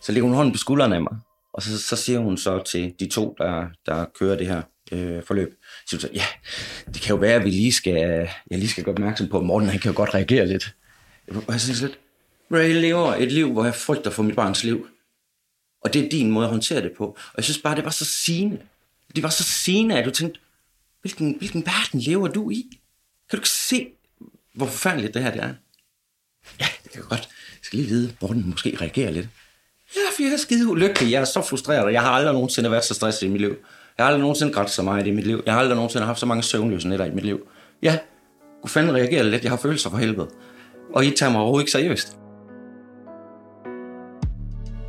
Så lægger hun hånden på skulderen af mig, og så, så siger hun så til de to, der, der kører det her øh, forløb, siger hun så, ja, det kan jo være, at vi lige skal, jeg lige skal gøre opmærksom på, at Morten han kan jo godt reagere lidt. Og jeg synes lidt, jeg lever et liv, hvor jeg frygter for mit barns liv. Og det er din måde at håndtere det på. Og jeg synes bare, det var så sigende. Det var så sigende, at du tænkte, hvilken, hvilken verden lever du i? Kan du ikke se, hvor forfærdeligt det her det er? Ja, det kan godt. Jeg skal lige vide, hvor den måske reagerer lidt. Ja, for jeg er skide ulykkelig. Jeg er så frustreret, og jeg har aldrig nogensinde været så stresset i mit liv. Jeg har aldrig nogensinde grædt så meget i mit liv. Jeg har aldrig nogensinde haft så mange søvnløse nætter i mit liv. Ja, kunne fanden reagere lidt. Jeg har følelser for helvede. Og I tager mig overhovedet ikke seriøst.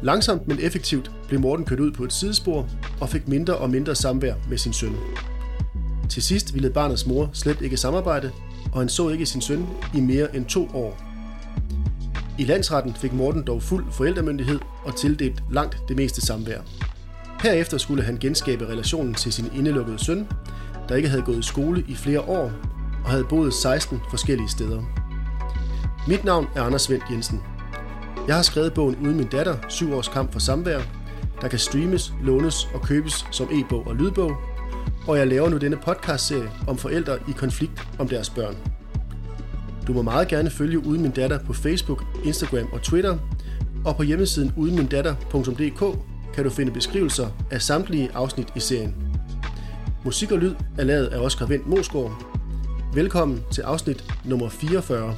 Langsomt, men effektivt blev Morten kørt ud på et sidespor og fik mindre og mindre samvær med sin søn. Til sidst ville barnets mor slet ikke samarbejde, og han så ikke sin søn i mere end to år. I landsretten fik Morten dog fuld forældremyndighed og tildelt langt det meste samvær. Herefter skulle han genskabe relationen til sin indelukkede søn, der ikke havde gået i skole i flere år og havde boet 16 forskellige steder. Mit navn er Anders Vendt Jensen. Jeg har skrevet bogen Uden min datter, 7 års kamp for samvær, der kan streames, lånes og købes som e-bog og lydbog, og jeg laver nu denne podcastserie om forældre i konflikt om deres børn. Du må meget gerne følge Uden min datter på Facebook, Instagram og Twitter, og på hjemmesiden udenmindatter.dk kan du finde beskrivelser af samtlige afsnit i serien. Musik og lyd er lavet af Oscar Vendt Mosgaard. Velkommen til afsnit nummer 44.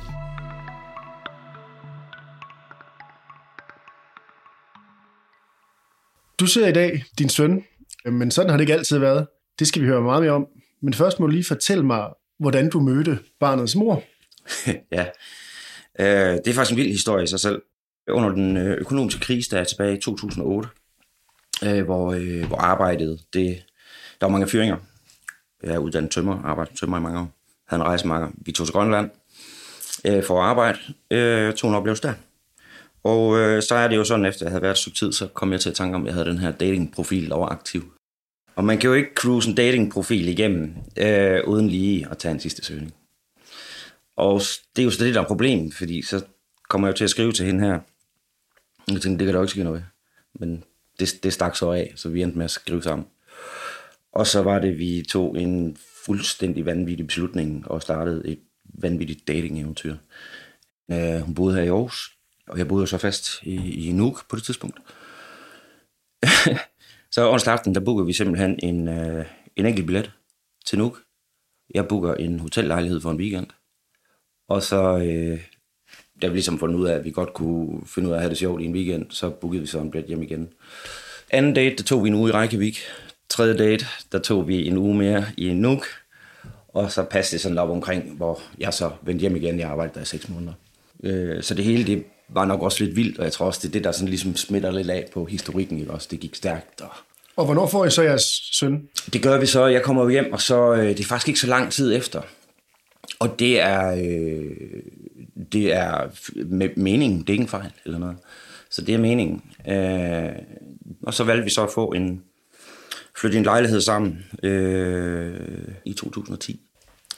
Du ser i dag din søn, men sådan har det ikke altid været. Det skal vi høre meget mere om. Men først må du lige fortælle mig, hvordan du mødte barnets mor. ja, øh, det er faktisk en vild historie i sig selv. Under den øh, økonomiske krise, der er tilbage i 2008, øh, hvor, øh, hvor arbejdet, det, der var mange fyringer. Jeg er uddannet tømmer, arbejdet tømmer i mange år. Havde en rejsemarker. Vi tog til Grønland øh, for at arbejde. Øh, tog en oplevelse der. Og øh, så er det jo sådan, efter jeg havde været så tid, så kom jeg til at tænke om, at jeg havde den her datingprofil, der var aktiv. Og man kan jo ikke cruise en datingprofil igennem, øh, uden lige at tage en sidste søgning. Og det er jo så det, der er problem, fordi så kommer jeg jo til at skrive til hende her. Jeg tænkte, det kan da ikke ske noget Men det, det stak så af, så vi endte med at skrive sammen. Og så var det, vi tog en fuldstændig vanvittig beslutning og startede et vanvittigt dating-eventyr. Uh, hun boede her i Aarhus, og jeg boede så fast i, i Nuuk på det tidspunkt. så onsdag aften, der booker vi simpelthen en, uh, en enkelt billet til Nuuk. Jeg booker en hotellejlighed for en weekend. Og så, uh, da vi ligesom fundet ud af, at vi godt kunne finde ud af at have det sjovt i en weekend, så bookede vi så en billet hjem igen. Anden date, der tog vi en uge i Reykjavik. Tredje date, der tog vi en uge mere i Nuuk. Og så passede det sådan op omkring, hvor jeg så vendte hjem igen. Jeg arbejdede der i seks måneder. Øh, så det hele, det var nok også lidt vildt, og jeg tror også, det er det, der sådan ligesom smitter lidt af på historikken. Ikke? Også det gik stærkt. Og... og hvornår får I så jeres søn? Det gør vi så. Jeg kommer hjem, og så øh, det er faktisk ikke så lang tid efter. Og det er, øh, det er med meningen. Det er ikke en fejl eller noget. Så det er meningen. Øh, og så valgte vi så at få en, flytte i en lejlighed sammen øh, i 2010.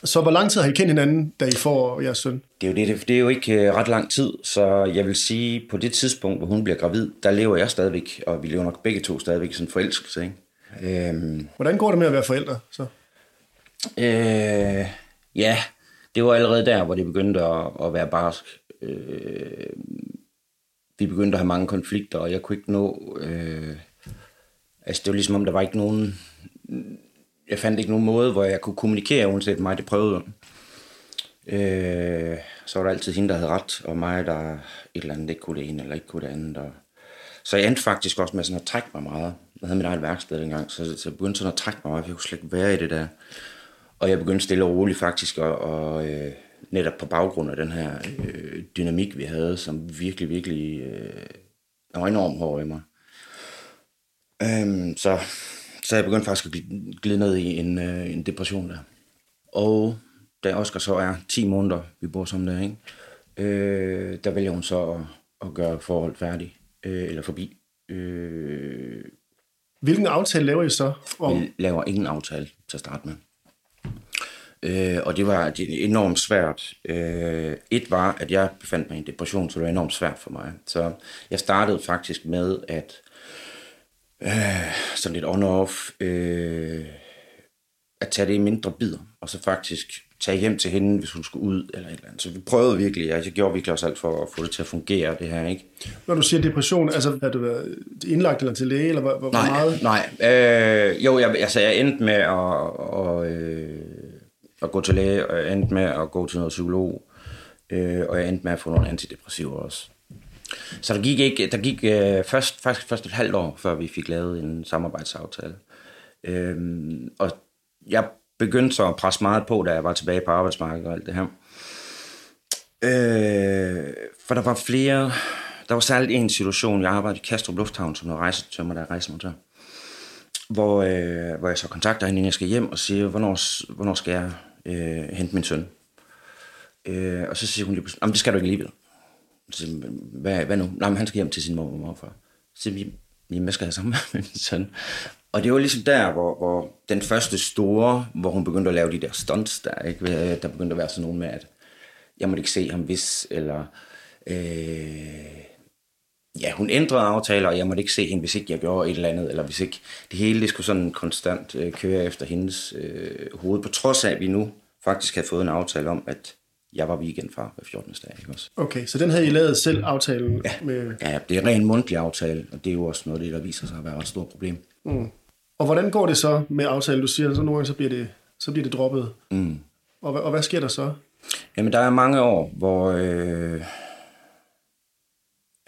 Så hvor lang tid har I kendt hinanden, da I får jeres søn? Det er jo, det, det er jo ikke øh, ret lang tid, så jeg vil sige, på det tidspunkt, hvor hun bliver gravid, der lever jeg stadigvæk, og vi lever nok begge to stadigvæk sådan forelskelse. Ikke? Øhm, Hvordan går det med at være forældre så? Øh, ja, det var allerede der, hvor det begyndte at, at være barsk. Øh, vi begyndte at have mange konflikter, og jeg kunne ikke nå... Øh, altså, det var ligesom om, der var ikke nogen... Jeg fandt ikke nogen måde, hvor jeg kunne kommunikere, uanset mig, det prøvede. Øh, så var der altid hende, der havde ret, og mig, der et eller andet ikke kunne det ene, eller ikke kunne det andet. Og... Så jeg endte faktisk også med sådan at trække mig meget. Jeg havde mit eget værksted dengang, så, så jeg begyndte sådan at trække mig meget, for jeg kunne slet ikke være i det der. Og jeg begyndte stille og roligt faktisk at, og, øh, netop på baggrund af den her øh, dynamik, vi havde, som virkelig, virkelig øh, var enormt hård i mig. Øhm, så, så jeg begyndte faktisk at glide ned i en, øh, en depression der. Og da Oscar så er 10 måneder, vi bor sammen der, ikke? Øh, der vælger hun så at, at gøre forhold færdigt, øh, eller forbi. Øh, Hvilken aftale laver I så? Om? Vi laver ingen aftale til at starte med. Øh, og det var det enormt svært. Øh, et var, at jeg befandt mig i en depression, så det var enormt svært for mig. Så jeg startede faktisk med at øh, sådan lidt on-off, øh, at tage det i mindre bidder, og så faktisk tage hjem til hende, hvis hun skulle ud, eller et eller andet. Så vi prøvede virkelig, altså jeg gjorde virkelig også alt for at få det til at fungere, det her, ikke? Når du siger depression, altså har du været indlagt eller til læge, eller hvor, hvor nej, meget? Nej, øh, jo, jeg, altså jeg endte med at, og, øh, at gå til læge, og jeg endte med at gå til noget psykolog, øh, og jeg endte med at få nogle antidepressiver også. Så der gik, ikke, der gik øh, først, faktisk først et halvt år, før vi fik lavet en samarbejdsaftale. Øh, og jeg begyndte så at presse meget på, da jeg var tilbage på arbejdsmarkedet og alt det her. Øh, for der var flere, der var særligt en situation, jeg arbejdede i Kastrup Lufthavn som noget rejsetømmer, der rejsemontør. Hvor, øh, hvor jeg så kontakter hende, inden jeg skal hjem, og siger, hvornår, hvornår skal jeg øh, hente min søn? Øh, og så siger hun lige det skal du ikke alligevel. Så siger, hvad, hvad nu? Nej, men han skal hjem til sin mor og morfar. Så siger vi, jamen, jeg skal have sammen med min søn? Og det var ligesom der, hvor, hvor den første store, hvor hun begyndte at lave de der stunts der, ikke? der begyndte at være sådan nogen med, at jeg måtte ikke se ham hvis, eller øh, ja, hun ændrede aftaler, og jeg måtte ikke se hende, hvis ikke jeg gjorde et eller andet, eller hvis ikke det hele det skulle sådan konstant øh, køre efter hendes øh, hoved, på trods af, at vi nu faktisk havde fået en aftale om, at jeg var weekendfar hver 14. dag. Ikke også? Okay, så den havde I lavet selv aftalen? Ja, med... ja det er en ren mundtlig aftale, og det er jo også noget af det, der viser sig at være et stort problem. Mm. Og hvordan går det så med aftalen? Du siger, så nogle gange så bliver det, så bliver det droppet. Mm. Og, og hvad sker der så? Jamen, der er mange år, hvor... Øh,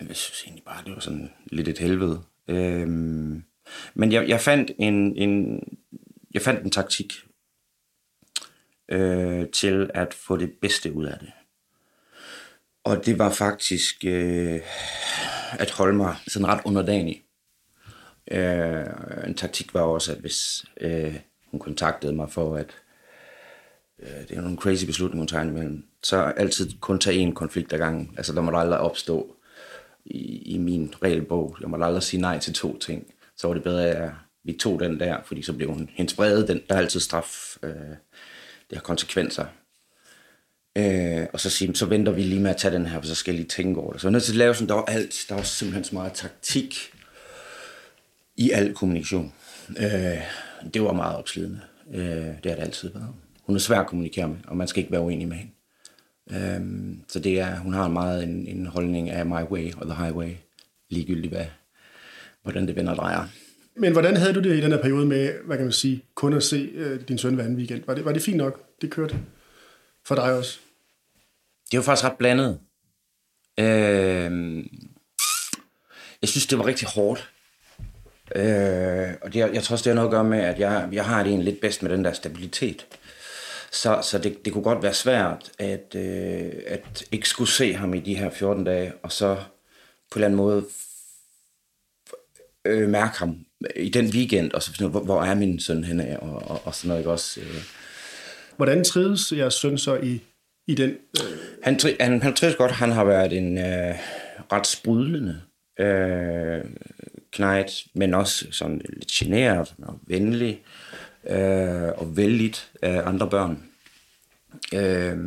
jeg synes egentlig bare, det var sådan lidt et helvede. Øhm, men jeg, jeg fandt en, en, jeg fandt en taktik øh, til at få det bedste ud af det. Og det var faktisk øh, at holde mig sådan ret underdanig. Øh, en taktik var også, at hvis øh, hun kontaktede mig for, at øh, det er nogle crazy beslutninger, hun tager imellem, så altid kun tage én konflikt ad gangen. Altså, der må der aldrig opstå i, i min regelbog. Jeg må aldrig sige nej til to ting. Så var det bedre, at vi tog den der, fordi så blev hun hendes brede, den, der er altid straf, øh, det har konsekvenser. Øh, og så sige, så venter vi lige med at tage den her, for så skal jeg lige tænke over det. Så jeg nødt til at lave sådan, der var alt, der var simpelthen så meget taktik i al kommunikation. Øh, det var meget opslidende. Øh, det har det altid været. Hun er svær at kommunikere med, og man skal ikke være uenig med hende. Øh, så det er, hun har meget en, en holdning af my way og the highway, ligegyldigt hvad, hvordan det vender drejer. Men hvordan havde du det i den her periode med, hvad kan man sige, kun at se øh, din søn hver anden weekend? Var det, var det fint nok? Det kørte for dig også? Det var faktisk ret blandet. Øh, jeg synes, det var rigtig hårdt. Øh, og det, jeg tror også, det har noget at gøre med, at jeg, jeg har det egentlig lidt bedst med den der stabilitet. Så, så det, det kunne godt være svært at, øh, at ikke skulle se ham i de her 14 dage, og så på en eller anden måde øh, mærke ham i den weekend, og så finde hvor, hvor er min søn henne, og, og, og sådan noget, ikke også? Øh. Hvordan trives jeres søn så i, i den? Øh... Han, han, han trives godt, han har været en øh, ret sprudlende øh, knægt, men også sådan lidt generet og venlig øh, og vældigt af andre børn. Øh,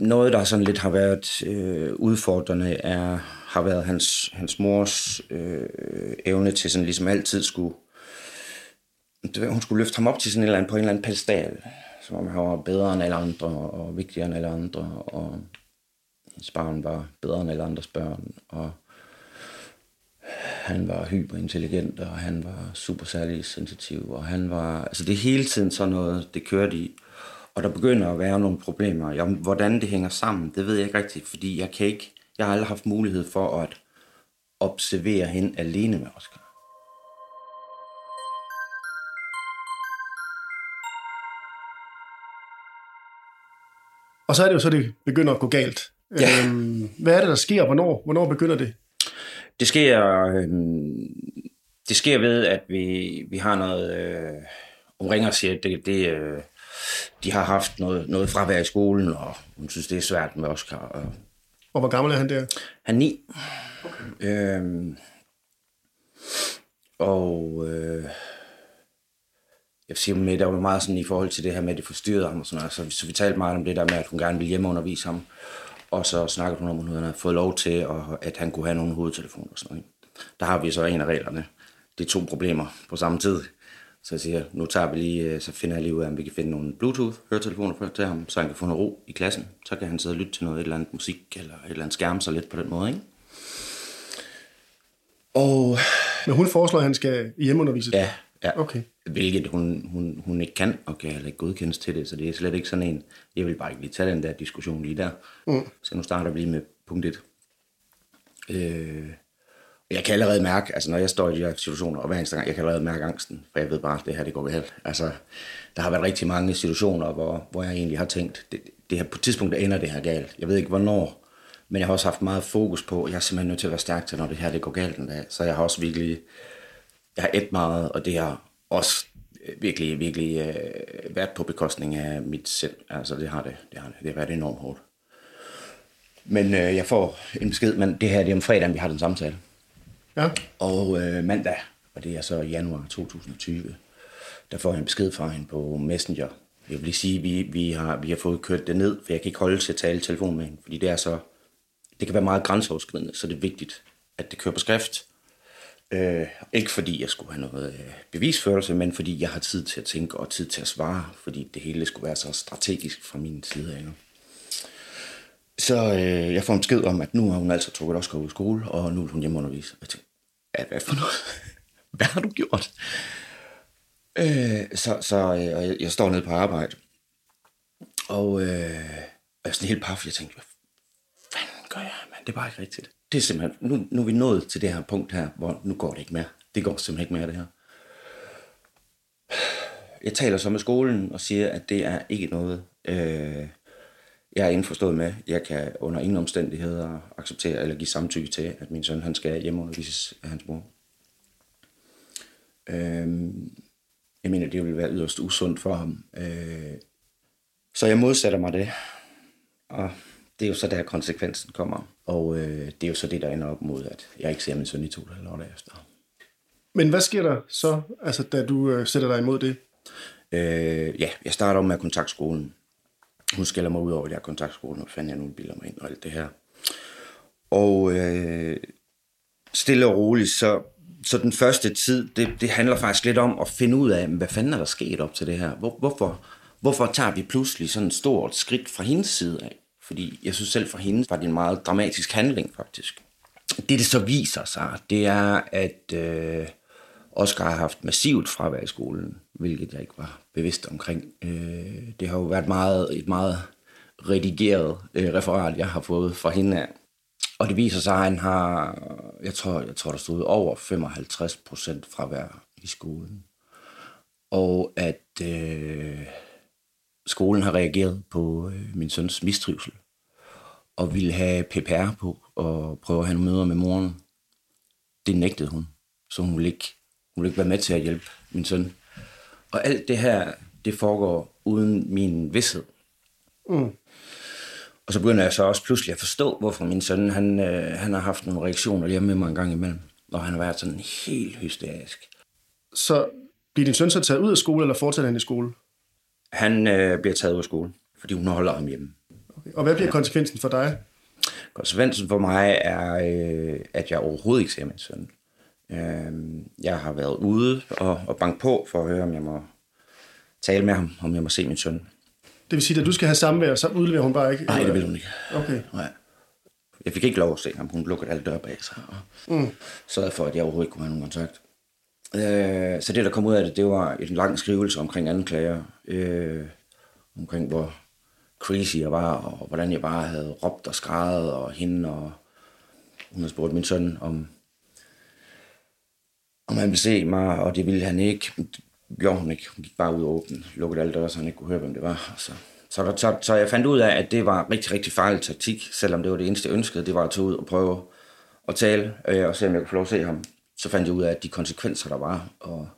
noget, der sådan lidt har været øh, udfordrende, er, har været hans, hans mors øh, evne til sådan ligesom altid skulle hun skulle løfte ham op til sådan en eller anden, på en eller anden pedestal, som om han var bedre end alle andre, og vigtigere end alle andre, og hendes barn var bedre end alle andres børn, og han var hyperintelligent, og han var super særlig sensitiv, og han var, altså det er hele tiden sådan noget, det kørte i, og der begynder at være nogle problemer. Jamen, hvordan det hænger sammen, det ved jeg ikke rigtigt, fordi jeg kan ikke, jeg har aldrig haft mulighed for at observere hende alene med Oscar. Og så er det jo så, det begynder at gå galt. Ja. Øhm, hvad er det, der sker? Hvornår, hvornår begynder det? Det sker, øh, det sker ved, at vi, vi har noget... Øh, hun ringer og siger, at det, det, øh, de har haft noget, noget fravær i skolen, og hun synes, det er svært med Oscar. Og, og hvor gammel er han der? Han er ni. Okay. Øhm, og øh, jeg siger med, der var meget sådan i forhold til det her med, at det forstyrrede ham og sådan noget. Så, så vi talte meget om det der med, at hun gerne ville hjemmeundervise ham. Og så snakkede hun om, at hun havde fået lov til, at, at han kunne have nogle hovedtelefoner og sådan noget. Der har vi så en af reglerne. Det er to problemer på samme tid. Så jeg siger, nu tager vi lige, øh, så finder jeg lige ud af, om vi kan finde nogle Bluetooth-høretelefoner til ham, så han kan få noget ro i klassen. Så kan han sidde og lytte til noget, et eller andet musik, eller et eller andet skærm så lidt på den måde, ikke? Og... Men hun foreslår, at han skal hjemmeundervise? Ja, ja. Okay. Hvilket hun, hun, hun ikke kan, og kan heller ikke godkendes til det, så det er slet ikke sådan en, jeg vil bare ikke lige tage den der diskussion lige der. Mm. Så nu starter vi lige med punkt 1. Øh, jeg kan allerede mærke, altså når jeg står i de her situationer, og hver eneste gang, jeg kan allerede mærke angsten, for jeg ved bare, at det her det går galt. Altså, der har været rigtig mange situationer, hvor, hvor jeg egentlig har tænkt, det, det her, på et tidspunkt ender det her galt. Jeg ved ikke hvornår, men jeg har også haft meget fokus på, at jeg er simpelthen nødt til at være stærk til, når det her det går galt en dag. Så jeg har også virkelig, jeg har et meget, og det har også virkelig, virkelig øh, været på bekostning af mit selv. Altså det har det, det har det, det har været enormt hårdt. Men øh, jeg får en besked, men det her det er om fredagen, vi har den samtale. Ja. Og øh, mandag, og det er så januar 2020, der får jeg en besked fra hende på Messenger. Jeg vil lige sige, at vi, vi, har, vi har fået kørt det ned, for jeg kan ikke holde til at tale telefon med hende, fordi det er så, det kan være meget grænseoverskridende, så det er vigtigt, at det kører på skrift. Øh, ikke fordi jeg skulle have noget øh, bevisførelse, men fordi jeg har tid til at tænke og tid til at svare, fordi det hele skulle være så strategisk fra min side af. Så øh, jeg får en besked om, at nu har hun altså trukket også ud af skole, og nu vil hun hjemmeundervise. Jeg tænkte, ja, hvad for noget? hvad har du gjort? Øh, så så øh, jeg, jeg står nede på arbejde, og øh, jeg er sådan helt paf. Jeg tænkte, hvad fanden gør jeg? Men det er bare ikke rigtigt. Det er simpelthen, nu, nu er vi nået til det her punkt her, hvor nu går det ikke mere. Det går simpelthen ikke mere, det her. Jeg taler så med skolen og siger, at det er ikke noget, øh, jeg er indforstået med. Jeg kan under ingen omstændigheder acceptere eller give samtykke til, at min søn han skal hjemmeundervises af hans mor. Øh, jeg mener, det ville være yderst usundt for ham. Øh, så jeg modsætter mig det. Og det er jo så der konsekvensen kommer. Og øh, det er jo så det, der ender op mod, at jeg ikke ser min søn i to eller år efter. Men hvad sker der så, altså, da du øh, sætter dig imod det? Øh, ja, jeg starter med kontaktskolen hun skælder mig ud over, at jeg er kontaktskolen, og fandt jeg nogle billeder mig ind og alt det her. Og øh, stille og roligt, så, så den første tid, det, det handler faktisk lidt om at finde ud af, hvad fanden er der sket op til det her? Hvor, hvorfor, hvorfor tager vi pludselig sådan et stort skridt fra hendes side af? Fordi jeg synes selv for hende var det en meget dramatisk handling, faktisk. Det, det så viser sig, det er, at øh, Oscar har haft massivt fravær i skolen, hvilket jeg ikke var bevidst omkring. Øh, det har jo været meget, et meget redigeret øh, referat, jeg har fået fra hende af. Og det viser sig, at han har, jeg tror, jeg tror der stod over 55 procent fravær i skolen. Og at øh, skolen har reageret på øh, min søns mistrivsel og ville have PPR på og prøve at have nogle møder med moren. Det nægtede hun, så hun ville ikke hun vil ikke være med til at hjælpe min søn. Og alt det her, det foregår uden min vidshed. Mm. Og så begynder jeg så også pludselig at forstå, hvorfor min søn, han, øh, han har haft nogle reaktioner hjemme med mig en gang imellem. Og han har været sådan helt hysterisk. Så bliver din søn så taget ud af skole, eller fortsætter han i skole? Han øh, bliver taget ud af skole, fordi hun holder ham hjemme. Okay. Og hvad bliver ja. konsekvensen for dig? Konsekvensen for mig er, øh, at jeg overhovedet ikke ser min søn. Øh, jeg har været ude og, og banke på for at høre, om jeg må tale med ham, om jeg må se min søn. Det vil sige, at du skal have samvær, så udleverer hun bare ikke? Nej, det vil hun ikke. Okay. Nej. Jeg fik ikke lov at se ham. Hun lukkede alle døre bag sig og mm. sørgede for, at jeg overhovedet ikke kunne have nogen kontakt. Øh, så det, der kom ud af det, det var en lang skrivelse omkring anklager. Øh, omkring, hvor crazy jeg var, og hvordan jeg bare havde råbt og skrejet, og hende, og hun havde spurgt min søn, om om han ville se mig, og det ville han ikke. Det gjorde hun ikke. Hun gik bare ud og åbne, lukkede alle døre, så han ikke kunne høre, hvem det var. Så, så, der, så, så jeg fandt ud af, at det var rigtig, rigtig farlig taktik, selvom det var det eneste, jeg ønskede, det var at tage ud og prøve at tale, øh, og se, om jeg kunne få lov at se ham. Så fandt jeg ud af, at de konsekvenser, der var, og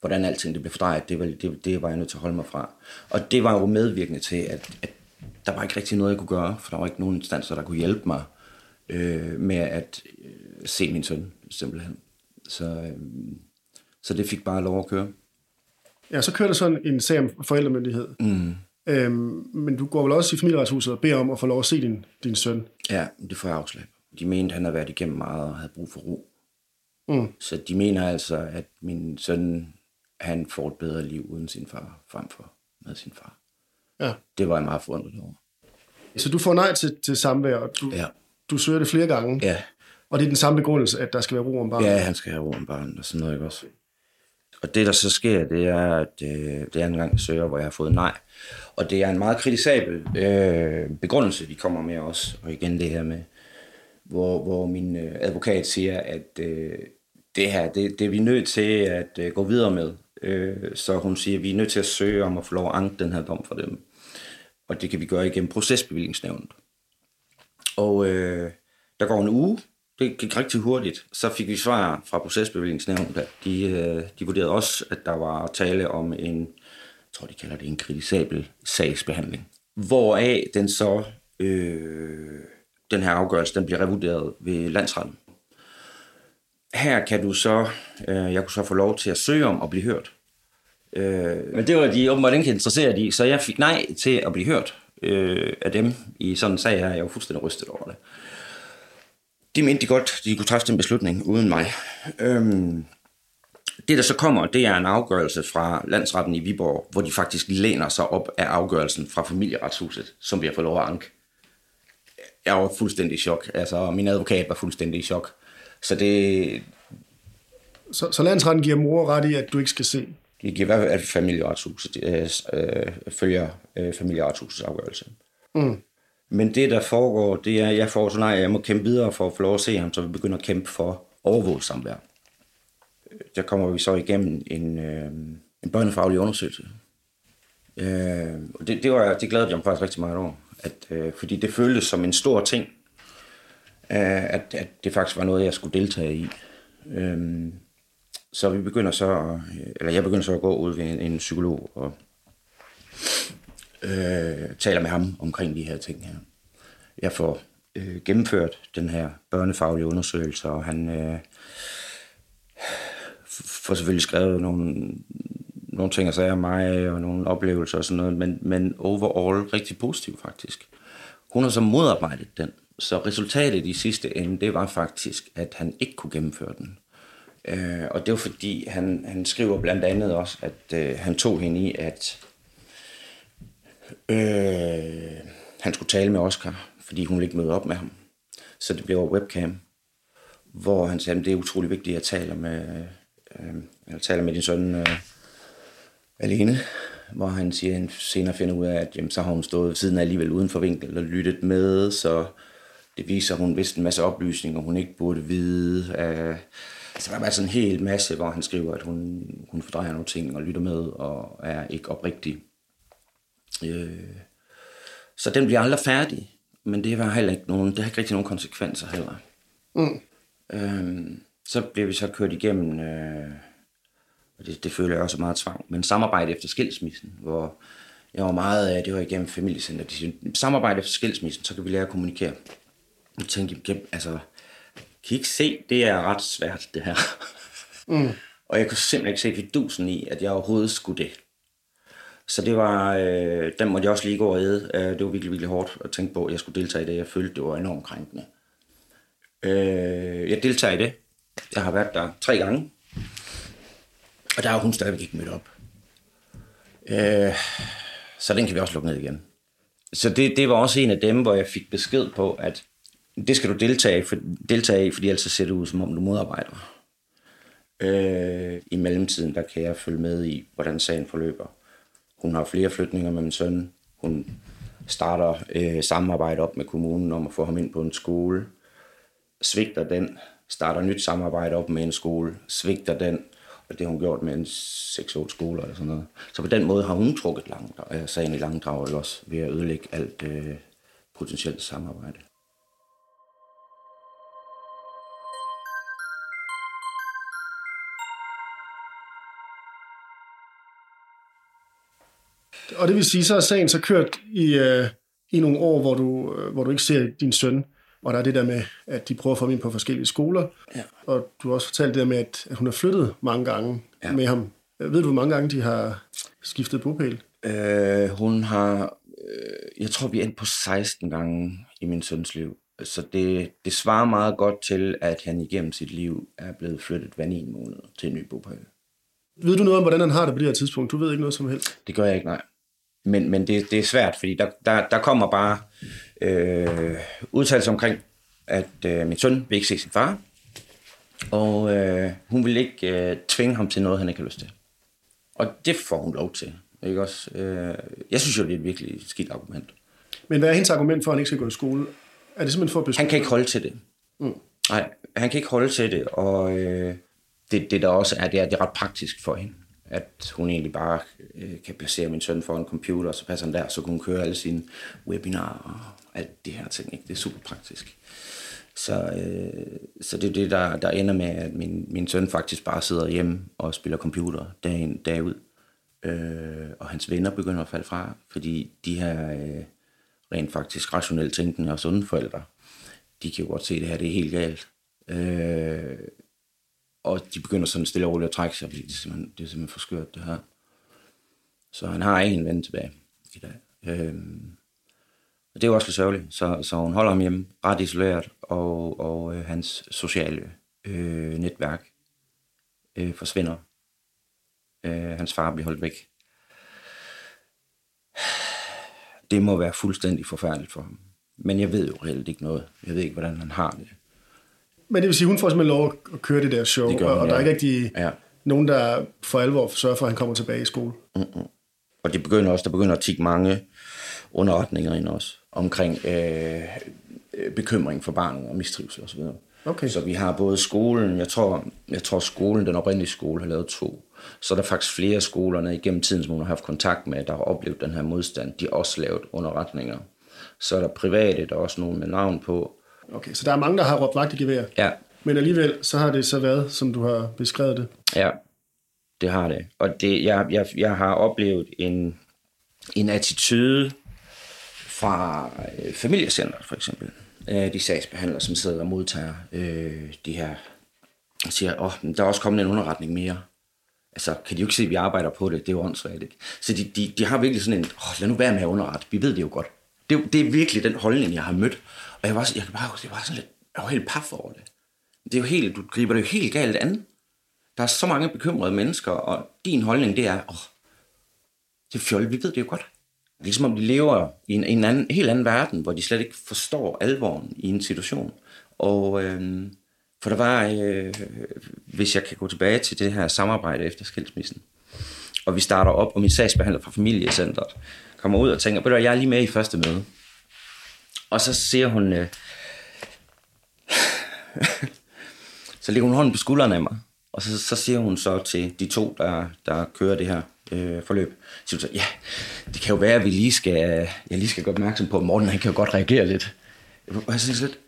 hvordan alting det blev fordrejet, det var, det, det var jeg nødt til at holde mig fra. Og det var jo medvirkende til, at, at der var ikke rigtig noget, jeg kunne gøre, for der var ikke nogen instanser, der kunne hjælpe mig øh, med at øh, se min søn, simpelthen. Så, øh, så det fik bare lov at køre. Ja, så kører der sådan en sag om forældremyndighed. Mm. Øhm, men du går vel også i familieretshuset og beder om at få lov at se din, din søn. Ja, det får jeg afslag. De mente, han havde været igennem meget og havde brug for ro. Mm. Så de mener altså, at min søn, han får et bedre liv uden sin far, frem for med sin far. Ja. Det var jeg meget forundret over. Så du får nej til, til samvær, og du, Ja. du søger det flere gange. Ja, Og det er den samme begrundelse, at der skal være ro om barnet. ja han skal have ro om barnet og sådan noget, ikke også? Og det, der så sker, det er, at øh, det er en gang, jeg søger, hvor jeg har fået nej. Og det er en meget kritisabel øh, begrundelse, de kommer med også. Og igen det her med, hvor, hvor min øh, advokat siger, at øh, det her, det, det er vi nødt til at øh, gå videre med. Øh, så hun siger, at vi er nødt til at søge om at få lov at anke den her dom for dem. Og det kan vi gøre igennem procesbevillingsnævnet. Og øh, der går en uge, det gik rigtig hurtigt. Så fik vi svar fra procesbevillingsnævnet, at de, øh, de vurderede også, at der var tale om en, jeg tror de kalder det en kritisabel sagsbehandling. Hvoraf den så, øh, den her afgørelse, den bliver revurderet ved landsretten. Her kan du så, øh, jeg kunne så få lov til at søge om at blive hørt. Øh, men det var de åbenbart ikke interesseret i, så jeg fik nej til at blive hørt øh, af dem i sådan en sag her. Jeg var fuldstændig rystet over det. De mente de godt, de kunne træffe den beslutning uden mig. Øhm, det, der så kommer, det er en afgørelse fra landsretten i Viborg, hvor de faktisk læner sig op af afgørelsen fra familieretshuset, som vi har fået lov at anke. Jeg var fuldstændig i chok. Altså, min advokat var fuldstændig i chok. Så det, Så, så landsretten giver mor ret i, at du ikke skal se. det giver i hvert fald, at familieretshuset øh, øh, følger øh, familieretshusets afgørelse. Mm. Men det, der foregår, det er, at jeg får så nej, jeg må kæmpe videre for at få lov at se ham, så vi begynder at kæmpe for overvåget samvær. Der kommer vi så igennem en, øh, en børnefaglig undersøgelse. Øh, og det, det, var, det glædede jeg mig faktisk rigtig meget over, at, øh, fordi det føltes som en stor ting, at, at det faktisk var noget, jeg skulle deltage i. Øhm, så vi begynder så, at- eller jeg begynder så at gå ud ved en, en psykolog og øh, taler med ham omkring de her ting her. Jeg får øh, gennemført den her børnefaglige undersøgelse, og han øh, får selvfølgelig skrevet nogle, nogle ting og sager om mig, og nogle oplevelser og sådan noget, men, men overall rigtig positiv faktisk. Hun har så modarbejdet den, så resultatet i sidste ende, det var faktisk, at han ikke kunne gennemføre den. Øh, og det var fordi, han, han skriver blandt andet også, at øh, han tog hende i, at øh, han skulle tale med Oscar, fordi hun ikke møde op med ham. Så det blev over webcam, hvor han sagde, at det er utrolig vigtigt, at jeg taler med, øh, jeg taler med din søn øh, alene. Hvor han siger, at han senere finder ud af, at jamen, så har hun stået ved siden af alligevel uden for vinkel og lyttet med, så det viser, at hun vidste en masse oplysninger, hun ikke burde vide. Øh, så der er bare sådan en hel masse, hvor han skriver, at hun, hun fordrejer nogle ting og lytter med og er ikke oprigtig. Øh, så den bliver aldrig færdig, men det har heller ikke nogen, det har ikke rigtig nogen konsekvenser heller. Mm. Øhm, så bliver vi så kørt igennem, øh, og det, det føler jeg også meget tvang, men samarbejde efter skilsmissen, hvor jeg var meget af, det var igennem familiecenter. De siger, samarbejde efter skilsmissen, så kan vi lære at kommunikere. Jeg tænkte, "Jamen, altså, kan I ikke se, det er ret svært, det her. Mm. Og jeg kunne simpelthen ikke se fidusen i, at jeg overhovedet skulle det. Så det var, øh, den måtte jeg også lige gå og æde. Øh, det var virkelig, virkelig hårdt at tænke på, at jeg skulle deltage i det. Jeg følte, det var enormt krænkende. Øh, jeg deltager i det. Jeg har været der tre gange. Og der er hun stadigvæk ikke mødt op. Øh, så den kan vi også lukke ned igen. Så det, det var også en af dem, hvor jeg fik besked på, at det skal du deltage, i, for, deltage i, fordi ellers ser det ud, som om du modarbejder. Øh, I mellemtiden, der kan jeg følge med i, hvordan sagen forløber. Hun har flere flytninger med min søn. Hun starter øh, samarbejde op med kommunen om at få ham ind på en skole. Svigter den, starter nyt samarbejde op med en skole. Svigter den, og det har hun gjort med en 6-8 skoler eller sådan noget. Så på den måde har hun trukket langt, øh, sagen i langdrag, også ved at ødelægge alt øh, potentielt samarbejde. Og det vil sige, så er sagen så kørt i, øh, i nogle år, hvor du, øh, hvor du ikke ser din søn. Og der er det der med, at de prøver at få ham ind på forskellige skoler. Ja. Og du har også fortalt det der med, at, at hun har flyttet mange gange Ja. med ham. Ved du, hvor mange gange de har skiftet bopæl? Øh, hun har, øh, jeg tror, vi er endt på 16 gange i min søns liv. Så det, det svarer meget godt til, at han igennem sit liv er blevet flyttet hver 9 måned til en ny bopæl. Ved du noget om, hvordan han har det på det her tidspunkt? Du ved ikke noget som helst. Det gør jeg ikke, nej. Men, men det, det er svært, fordi der, der, der kommer bare øh, udtalelser omkring, at øh, min søn vil ikke se sin far, og øh, hun vil ikke øh, tvinge ham til noget, han ikke har lyst til. Og det får hun lov til. Ikke også? Øh, jeg synes jo, det er et virkelig skidt argument. Men hvad er hendes argument for, at han ikke skal gå i skole? Er det simpelthen for at beskytte? Han kan ikke holde til det. Mm. Nej, han kan ikke holde til det, og øh, det, det der også er, det er, det er ret praktisk for hende. At hun egentlig bare øh, kan placere min søn for en computer, så passer han der, så kan hun køre alle sine webinarer og alt det her ting. Ikke? Det er super praktisk. Så, øh, så det er det, der, der ender med, at min, min søn faktisk bare sidder hjemme og spiller computer dag ind, dag ud. Øh, og hans venner begynder at falde fra, fordi de her øh, rent faktisk rationelt tænkende og sunde forældre, de kan jo godt se, at det her det er helt galt. Øh, og de begynder sådan stille og roligt at trække sig, fordi det er simpelthen, det er simpelthen for skørt, det her. Så han har en ven tilbage i dag. Øhm, og det er jo også lidt sørgeligt. Så, så hun holder ham hjemme, ret isoleret, og, og øh, hans sociale øh, netværk øh, forsvinder. Øh, hans far bliver holdt væk. Det må være fuldstændig forfærdeligt for ham. Men jeg ved jo reelt ikke noget. Jeg ved ikke, hvordan han har det. Men det vil sige, hun får simpelthen lov at køre det der show, Det gør og, hun, og der er ja. ikke rigtig Ja. nogen, der for alvor sørger for, at han kommer tilbage i skole. Og det begynder også, der begynder at tikke mange underretninger ind også, omkring øh, øh, bekymring for barnet og mistrivsel osv. Okay. Så vi har både skolen, jeg tror, jeg tror skolen, den oprindelige skole, har lavet to. Så er der faktisk flere skolerne igennem tiden, som hun har haft kontakt med, der har oplevet den her modstand. De har også lavet underretninger. Så er der private, der er også nogen med navn på. Okay, så der er mange, der har råbt vagt i gevær. Ja, Men alligevel, så har det så været, som du har beskrevet det. Ja, det har det. Og det, jeg, jeg, jeg har oplevet en, en attitude fra øh, familiecenteret for eksempel. Øh, de sagsbehandlere, som sidder og modtager øh, de her, og siger, åh, oh, der er også kommet en underretning mere. Altså, kan de jo ikke se, at vi arbejder på det? Det er jo åndssvagt, ikke? Så de, de, de har virkelig sådan en, åh, oh, lad nu være med at underrette. Vi ved det jo godt. Det, det er virkelig den holdning, jeg har mødt. Og jeg var, så- jeg kan bare huske, det var sådan lidt, jeg var helt paf over det. Det er jo helt, du griber det jo helt galt an. Der er så mange bekymrede mennesker, og din holdning, det er, åh, det er fjol, vi ved det jo godt. Det er ligesom om de lever i en, en anden, helt anden verden, hvor de slet ikke forstår alvoren i en situation. Og øh, for der var, øh, hvis jeg kan gå tilbage til det her samarbejde efter skilsmissen, og vi starter op, og min sagsbehandler fra familiecentret kommer ud og tænker, ved du jeg er lige med i første møde. Og så siger hun, øh, så lægger hun hånden på skulderen af mig, og så, så siger hun så til de to, der, der kører det her øh, forløb, så siger hun så, ja, det kan jo være, at vi lige skal, jeg lige skal gøre opmærksom på, at Morten han kan jo godt reagere lidt. Og jeg synes lidt,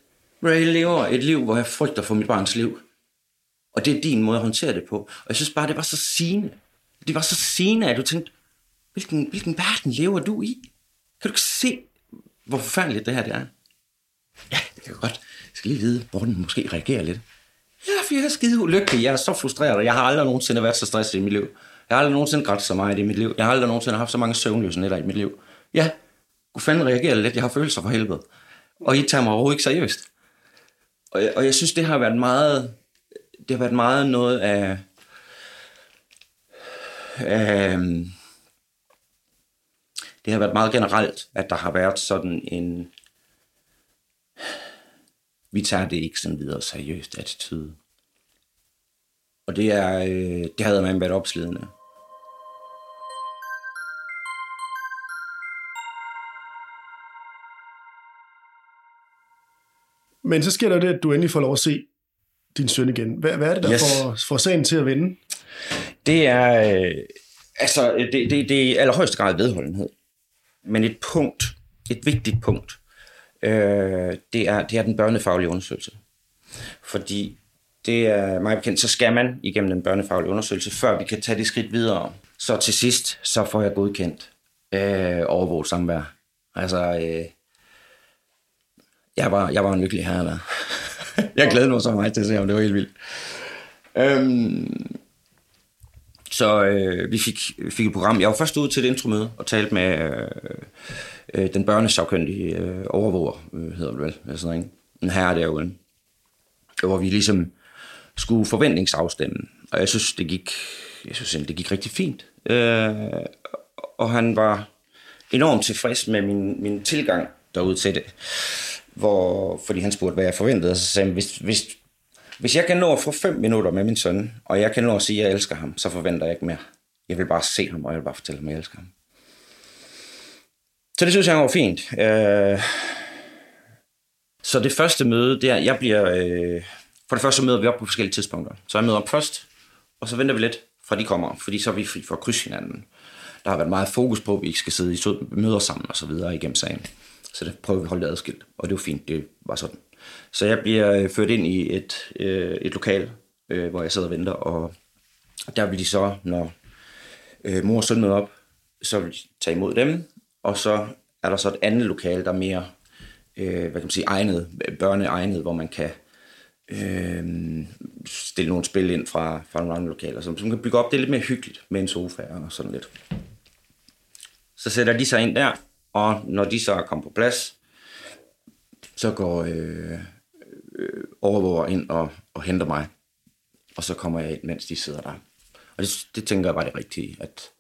"Ray, jeg lever et liv, hvor jeg frygter for mit barns liv. Og det er din måde at håndtere det på. Og jeg synes bare, det var så sigende. Det var så sigende, at du tænkte, hvilken, hvilken verden lever du i? Kan du ikke se, hvor forfærdeligt det her det er? Ja, det kan jeg godt. Jeg skal lige vide, hvor den måske reagerer lidt. Ja, for jeg er skide ulykkelig. Jeg er så frustreret, og jeg har aldrig nogensinde været så stresset i mit liv. Jeg har aldrig nogensinde grædt så meget i mit liv. Jeg har aldrig nogensinde haft så mange søvnløse nætter i mit liv. Ja, kunne fanden reagere lidt. Jeg har følelser for helvede. Og I tager mig overhovedet ikke seriøst. Og jeg, og jeg synes, det har været meget... Det har været meget noget af... af det har været meget generelt, at der har været sådan en... Vi tager det ikke sådan videre seriøst attitude. Og det er, øh, det havde man været opslidende. Men så sker der det, at du endelig får lov at se din søn igen. Hvad, hvad er det, der Yes. får, får sagen til at vende? Det er, øh, altså, det, det, det er allerhøjeste grad vedholdenhed. Men et punkt, et vigtigt punkt, øh, det, er, det er den børnefaglige undersøgelse. Fordi det er meget bekendt, så skal man igennem den børnefaglige undersøgelse, før vi kan tage det skridt videre. Så til sidst, så får jeg godkendt øh, overvåget samvær. Altså, øh, jeg, var, jeg var en lykkelig herre der. jeg glæder mig så meget til at se, om det var helt vildt. Øhm, så øh, vi fik, fik et program. Jeg var først ude til et intromøde og talte med øh, øh, den børnesagkyndige øh, overvåger, øh, hedder det vel, eller sådan noget, en herre derude, hvor vi ligesom skulle forventningsafstemme. Og jeg synes, det gik, jeg synes, det gik rigtig fint. Øh, og han var enormt tilfreds med min, min tilgang derude til det. Hvor, fordi han spurgte, hvad jeg forventede, og så sagde han, hvis, hvis, hvis jeg kan nå at få fem minutter med min søn, og jeg kan nå at sige, at jeg elsker ham, så forventer jeg ikke mere. Jeg vil bare se ham, og jeg vil bare fortælle ham, at jeg elsker ham. Så det synes jeg var fint. Øh, så det første møde, det er, jeg bliver... Øh, for det første møder vi op på forskellige tidspunkter. Så jeg møder op først, og så venter vi lidt, fra de kommer, fordi så er vi fri for at krydse hinanden. Der har været meget fokus på, at vi ikke skal sidde i møder sammen og så videre igennem sagen. Så det prøver vi at holde det adskilt, og det var fint, det var sådan. Så jeg bliver øh, ført ind i et, øh, et lokal, øh, hvor jeg sidder og venter, og der vil de så, når øh, mor og søn møder op, så vil de tage imod dem, og så er der så et andet lokal, der er mere øh, hvad kan man sige, egnet, børneegnet, hvor man kan øh, stille nogle spil ind fra, fra nogle andre lokaler, som, som kan bygge op. Det er lidt mere hyggeligt med en sofa og sådan lidt. Så sætter de sig ind der, og når de så er kommet på plads, så går øh, øh, overvåger ind og, og henter mig. Og så kommer jeg ind, mens de sidder der. Og det, det tænker jeg var det rigtige, at,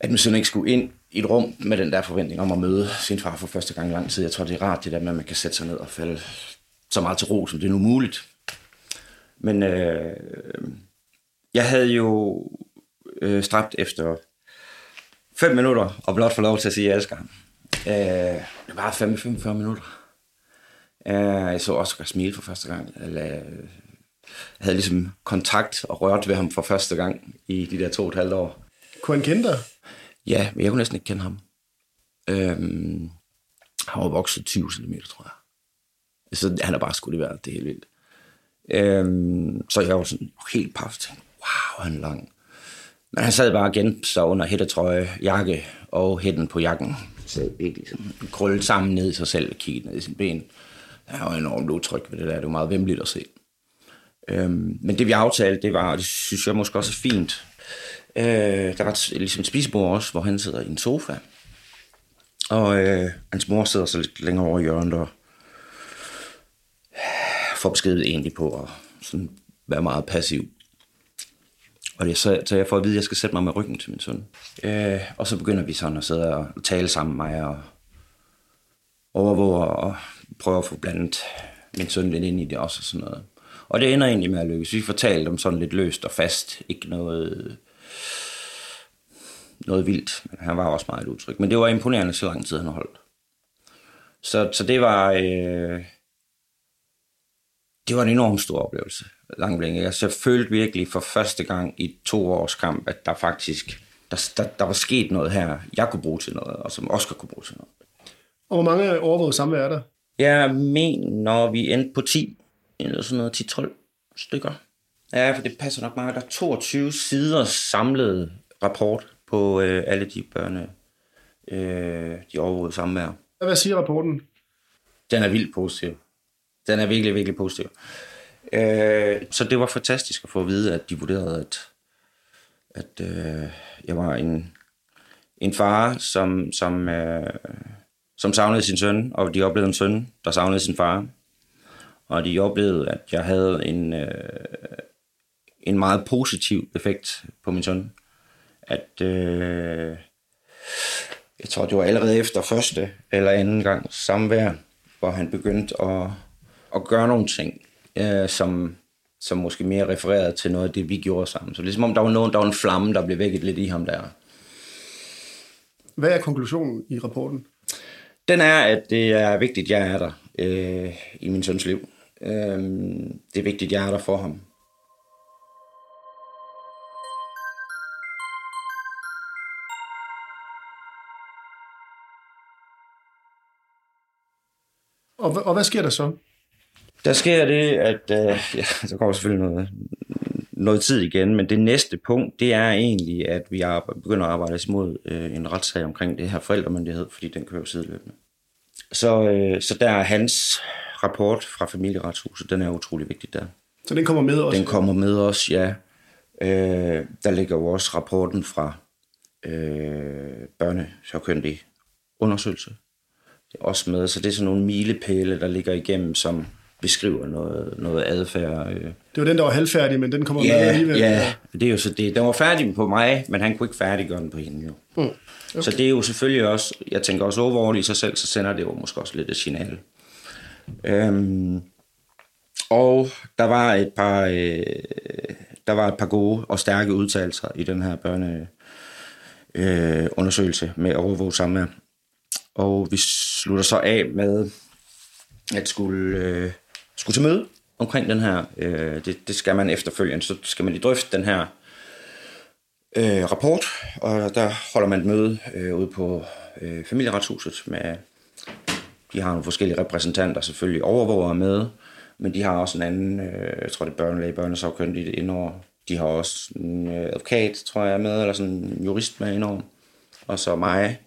at min søn ikke skulle ind i et rum med den der forventning om at møde sin far for første gang i lang tid. Jeg tror, det er rart, det der med, at man kan sætte sig ned og falde så meget til ro, som det er nu muligt. Men øh, jeg havde jo øh, stræbt efter fem minutter, og blot få lov til at sige, at jeg elsker ham. Øh, det var 45 minutter. Øh, jeg så Oscar smile for første gang. Eller, jeg havde ligesom kontakt og rørt ved ham for første gang i de der to og et halvt år. Kunne han kende dig? Ja, men jeg kunne næsten ikke kende ham. Øhm, han var vokset 20 cm, tror jeg. Så han er bare skudt i vejret, det er helt vildt. Øhm, så jeg var sådan helt paf, tænkte, wow, han er lang. Men han sad bare igen så under hættetrøje, jakke og hætten på jakken sad virkelig sådan krøllet sammen ned i sig selv og kiggede ned i sin ben. Der var enormt utryg ved det der. Det var meget vemmeligt at se. Øhm, men det vi aftalte, det var, og det synes jeg måske også er fint, øh, der var et, ligesom et spisebord også, hvor han sidder i en sofa. Og øh, hans mor sidder så lidt længere over i hjørnet og øh, får besked egentlig på at sådan være meget passiv. Og det, så, så jeg får at vide, at jeg skal sætte mig med ryggen til min søn. Øh, og så begynder vi sådan at sidde og tale sammen med mig og overvåge og prøve at få blandet min søn lidt ind i det også og sådan noget. Og det ender egentlig med at lykkes. Vi fortalte dem sådan lidt løst og fast. Ikke noget, noget vildt. Men han var også meget utryg. Men det var imponerende, så lang tid han holdt. Så, så det var... Øh, det var en enormt stor oplevelse, langt længe. Jeg så følte virkelig for første gang i to års kamp, at der faktisk der, der, der var sket noget her, jeg kunne bruge til noget, og som Oscar kunne bruge til noget. Og hvor mange overvåget samvær er der? Jeg mener, vi endte på 10, eller sådan noget, 10-12 stykker. Ja, for det passer nok meget. Der er 22 sider samlet rapport på øh, alle de børne, øh, de overvågede samvær. Hvad siger rapporten? Den er vildt positiv. Den er virkelig, virkelig positiv. Øh, så det var fantastisk at få at vide, at de vurderede, at, at øh, jeg var en, en far, som, som, øh, som savnede sin søn, og de oplevede en søn, der savnede sin far. Og de oplevede, at jeg havde en, øh, en meget positiv effekt på min søn. At øh, jeg tror, det var allerede efter første eller anden gang samvær, hvor han begyndte at at gøre nogle ting, øh, som, som måske mere refererede til noget af det, vi gjorde sammen. Så det er som om, der var, nogen, der var en flamme, der blev vækket lidt i ham der. Hvad er konklusionen i rapporten? Den er, at det er vigtigt, at jeg er der øh, i min søns liv. Øh, det er vigtigt, at jeg er der for ham. Og, og hvad sker der så? Der sker det, at øh, ja, der kommer selvfølgelig noget, noget tid igen, men det næste punkt, det er egentlig, at vi arbejder, begynder at arbejde imod øh, en retssag omkring det her forældremyndighed, fordi den kører sideløbende. Så, øh, så der er hans rapport fra familieretshuset, den er utrolig vigtig der. Så den kommer med også? Den kommer med os, ja. Øh, der ligger jo også rapporten fra øh, børnesagkyndig undersøgelse. Det er også med, så det er sådan nogle milepæle, der ligger igennem, som beskriver noget, noget adfærd. Øh. Det var den, der var halvfærdig, men den kommer ja, med alligevel. Ja, det er jo så det. Den var færdig på mig, men han kunne ikke færdiggøre den på hende jo. Mm, okay. Så det er jo selvfølgelig også, jeg tænker også overall i sig selv, så sender det jo måske også lidt et signal. Øhm, og der var et par, øh, der var et par gode og stærke udtalelser i den her børne øh, undersøgelse med overvåget samvær. Og vi slutter så af med at skulle, øh, skulle til møde omkring den her. Øh, det, det skal man efterfølgende, så skal man lige drøfte den her øh, rapport, og der holder man et møde øh, ude på øh, familieretshuset med, de har nogle forskellige repræsentanter, selvfølgelig overvåger med, men de har også en anden, øh, jeg tror det er børnelæge, børnesagkyndige indover. De har også en øh, advokat, tror jeg, med, eller sådan en jurist med indover. Og så mig,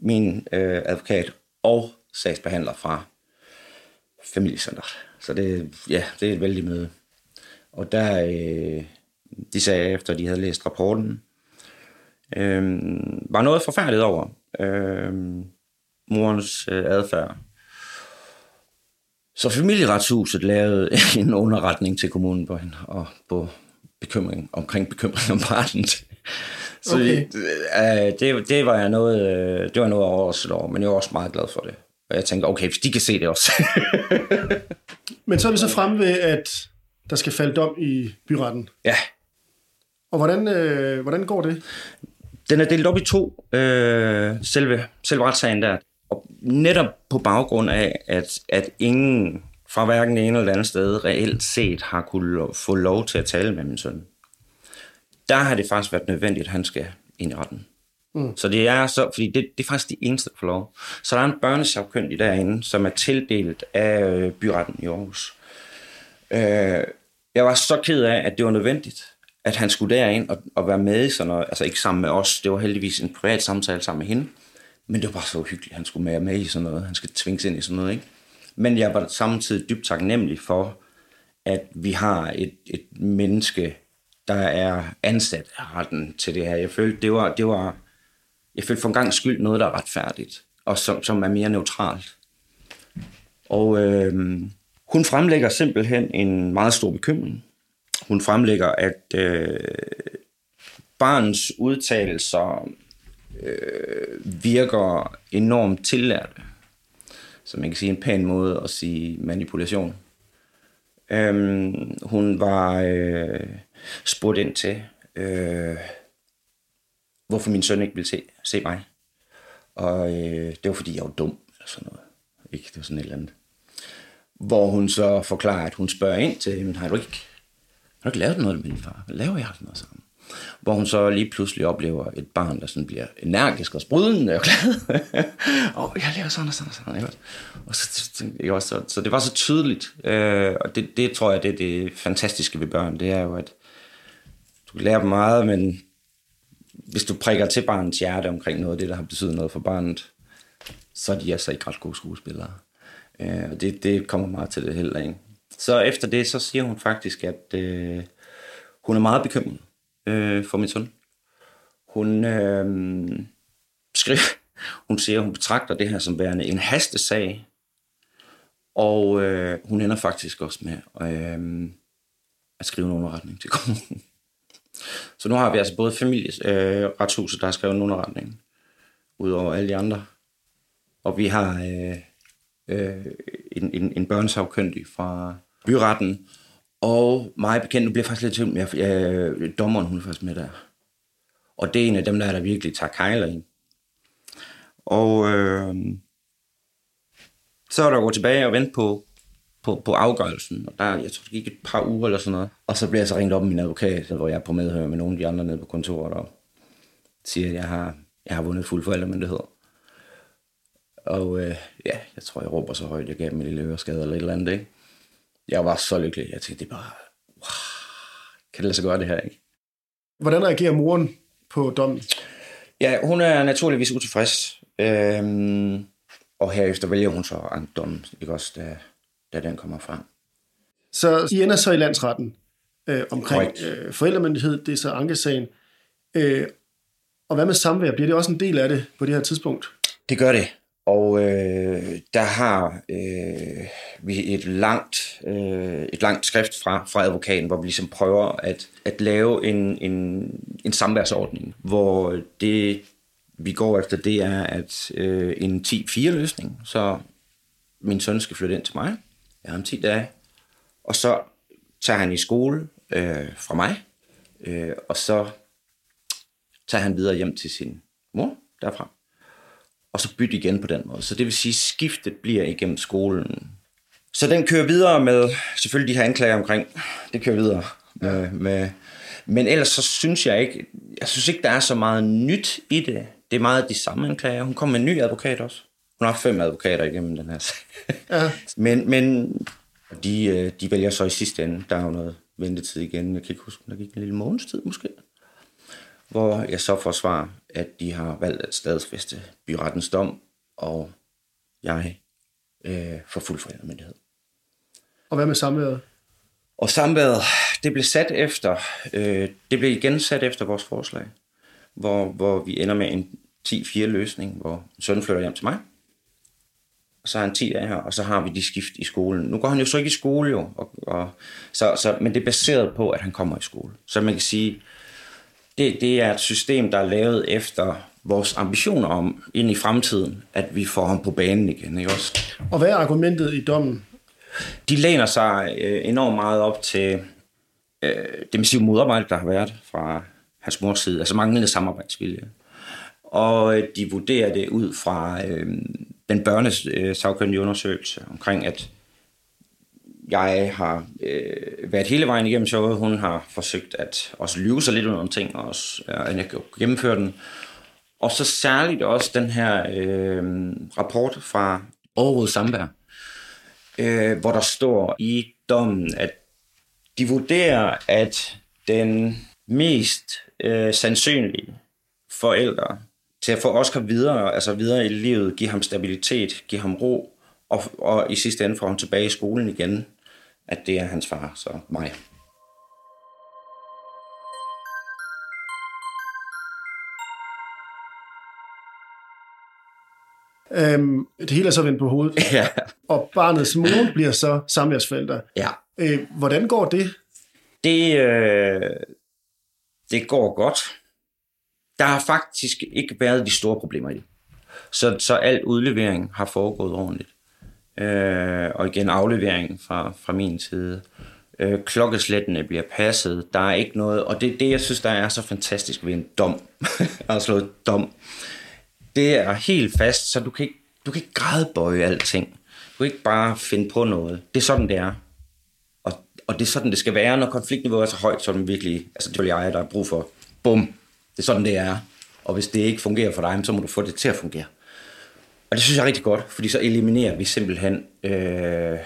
min øh, advokat og sagsbehandler fra familiecenteret. Så det, ja, det er et vældig møde. Og der, øh, de sagde efter, de havde læst rapporten, øh, var noget forfærdeligt over øh, morens øh, adfærd. Så familieretshuset lavede en underretning til kommunen på hende, og på bekymring, omkring bekymring om barnet. Så okay. øh, det, det, var jeg noget, øh, det var noget overrasket over, men jeg var også meget glad for det. Og jeg tænkte, okay, hvis de kan se det også. men så er vi så fremme ved, at der skal falde dom i byretten. Ja. Og hvordan, øh, hvordan går det? Den er delt op i to, øh, selve, selve retssagen der. Og netop på baggrund af, at, at ingen fra hverken det ene eller andet sted reelt set har kunne få lov til at tale med min søn. Der har det faktisk været nødvendigt, at han skal ind i retten. Mm. Så det er så, fordi det, det er faktisk de eneste, der får lov. Så der er en børnesagkyndig derinde, som er tildelt af øh, byretten i Aarhus. Øh, jeg var så ked af, at det var nødvendigt, at han skulle derind og, og være med i sådan noget, altså ikke sammen med os, det var heldigvis en privat samtale sammen med hende, men det var bare så uhyggeligt, at han skulle være med i sådan noget, han skal tvinges ind i sådan noget, ikke? Men jeg var samtidig dybt taknemmelig for, at vi har et, et menneske, der er ansat af retten til det her. Jeg følte, det var, det var, jeg følte for en gang skyld noget, der er retfærdigt, og som, som er mere neutralt. Og øh, hun fremlægger simpelthen en meget stor bekymring. Hun fremlægger, at øh, barns udtalelser øh, virker enormt tillærte. Så man kan sige en pæn måde at sige manipulation. Øhm, hun var øh, spurgt ind til, øh, hvorfor min søn ikke ville se, se mig. Og øh, det var fordi, jeg var dum, eller sådan noget. Ikke, det var sådan et eller andet. Hvor hun så forklarer, at hun spørger ind til, men har du ikke, har du ikke lavet noget med min far? Hvad laver jeg sådan noget sammen? hvor hun så lige pludselig oplever et barn, der sådan bliver energisk og sprudende og glad. og jeg laver sådan og sådan og sådan. Ikke? Og så, ikke også, så, så det var så tydeligt. Øh, og det, det tror jeg, det er det fantastiske ved børn. Det er jo, at du lærer dem meget, men hvis du prikker til barnets hjerte omkring noget af det, der har betydet noget for barnet, så er de altså ikke ret gode skuespillere. Øh, og det, det kommer meget til det heller ikke. Så efter det, så siger hun faktisk, at øh, hun er meget bekymret øh, for min søn. Hun øh, skriver, hun siger, hun betragter det her som værende en hastesag, og øh, hun ender faktisk også med øh, at skrive en underretning til kommunen. Så nu har vi altså både familieretshuset, øh, der har skrevet en underretning, udover alle de andre. Og vi har øh, øh, en, en, en børnesagkyndig fra byretten, og mig bekendt, nu bliver jeg faktisk lidt til, jeg, jeg, dommeren hun er faktisk med der. Og det er en af dem, der, er der virkelig tager kejler ind. Og øh, så er der at gå tilbage og vente på, på, på afgørelsen. Og der, jeg tror, det gik et par uger eller sådan noget. Og så bliver jeg så ringet op med min advokat, hvor jeg er på medhør med nogle af de andre nede på kontoret, og siger, at jeg har, jeg har vundet fuld forældremyndighed. Og øh, ja, jeg tror, jeg råber så højt, jeg gav dem en lille øreskade eller et eller andet, ikke? jeg var så lykkelig. Jeg tænkte, det er bare, wow, kan det lade sig gøre det her, ikke? Hvordan reagerer moren på dommen? Ja, hun er naturligvis utilfreds. Øhm, og herefter vælger hun så dommen, ikke også, da, da den kommer frem. Så I ender så i landsretten. øh, omkring øh, forældremyndighed, det er så ankesagen. Øh, og hvad med samvær? Bliver det også en del af det på det her tidspunkt? Det gør det. Og øh, der har øh, vi et langt, øh, et langt skrift fra, fra advokaten, hvor vi ligesom prøver at, at lave en, en, en samværsordning, hvor det, vi går efter, det er at øh, en 10-4-løsning. Så min søn skal flytte ind til mig. Jeg har om 10 dage. Og så tager han i skole øh, fra mig, øh, og så tager han videre hjem til sin mor derfra og så bytte igen på den måde. Så det vil sige, at skiftet bliver igennem skolen. Så den kører videre med, selvfølgelig de her anklager omkring, det kører videre med, med men ellers så synes jeg ikke, jeg synes ikke, der er så meget nyt i det. Det er meget de samme anklager. Hun kom med en ny advokat også. Hun har fem advokater igennem den her sag. Ja. men, men de, øh, de vælger så i sidste ende. Der er jo noget ventetid igen. Jeg kan ikke huske, der gik en lille måneds tid måske hvor jeg så får svar, at de har valgt at stadsfeste byrettens dom, og jeg øh, får fuld forældremyndighed. Og hvad med samværet? Og samværet, det blev sat efter, øh, det blev igen sat efter vores forslag, hvor, hvor vi ender med en 10-4 løsning, hvor sønnen flytter hjem til mig, og så har han 10 dage her, og så har vi de skift i skolen. Nu går han jo så ikke i skole jo, og, og, så, så, men det er baseret på, at han kommer i skole. Så man kan sige, det, det er et system, der er lavet efter vores ambitioner om ind i fremtiden, at vi får ham på banen igen. Ikke også? Og hvad er argumentet i dommen? De læner sig øh, enormt meget op til øh, det massive modarbejde, der har været fra hans mors side, altså manglende samarbejdsvilje. Og øh, de vurderer det ud fra øh, den børnes øh, sagkyndige undersøgelse omkring, at jeg har øh, været hele vejen igennem showet. Hun har forsøgt at også lyve sig lidt om nogle ting, og også, øh, jeg kan gennemføre den. Og så særligt også den her øh, rapport fra Aarhus Sambær, øh, hvor der står i dommen, at de vurderer, at den mest øh, sandsynlige forældre til at få Oscar videre, altså videre i livet, give ham stabilitet, give ham ro, og, og i sidste ende får ham tilbage i skolen igen, at det er hans far, så mig. Øhm, det hele er så vendt på hovedet. Ja. Og barnets mor bliver så samværsforælder. Ja. Øh, hvordan går det? Det, øh, det går godt. Der har faktisk ikke været de store problemer i det. Så, så al udlevering har foregået ordentligt. Øh, og igen aflevering fra, fra min side. Øh, klokkeslættene bliver passet. Der er ikke noget, og det det, jeg synes, der er så fantastisk ved en dom, at slå dom. Det er helt fast, så du kan ikke, du kan ikke grædebøje alting. Du kan ikke bare finde på noget. Det er sådan, det er. Og, og det er sådan, det skal være, når konfliktniveauet er så højt, så den virkelig, altså det er jeg, der er brug for. Bum. Det er sådan, det er. Og hvis det ikke fungerer for dig, så må du få det til at fungere. Og det synes jeg er rigtig godt, fordi så eliminerer vi simpelthen øh,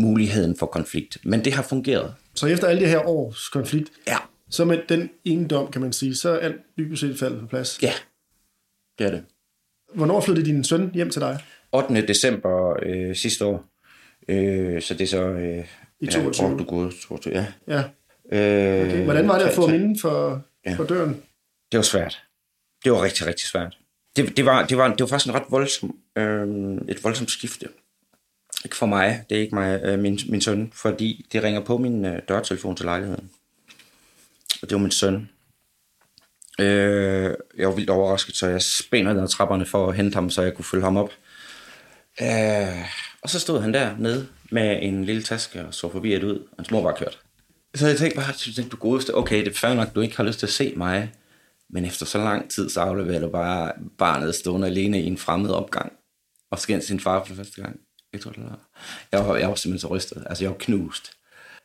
muligheden for konflikt. Men det har fungeret. Så efter alle de her års konflikt, ja. så med den ene dom, kan man sige, så er alt dybest set faldet på plads? Ja, det er det. Hvornår flyttede din søn hjem til dig? 8. december øh, sidste år. Øh, så det er så... Øh, I 22? Ja, du gået, 22, ja. Ja. Øh, okay. Hvordan var det at få ham inden for, ja. for døren? Det var svært. Det var rigtig, rigtig svært det, det, var, det, var, det var faktisk en ret voldsom, øh, et voldsomt skifte. Ikke for mig, det er ikke mig, øh, min, min søn, fordi det ringer på min øh, dørtelefon til lejligheden. Og det var min søn. Øh, jeg var vildt overrasket, så jeg spænder ned ad trapperne for at hente ham, så jeg kunne følge ham op. Øh, og så stod han der nede med en lille taske og så forbi et ud. Hans mor var kørt. Så jeg tænkte bare, tænkte, du godeste, okay, det er fair nok, du ikke har lyst til at se mig. Men efter så lang tid, så afleverer du bare barnet stående alene i en fremmed opgang, og skændt sin far for første gang. Jeg tror, det var. Jeg var, jeg var simpelthen så rystet. Altså, jeg var knust.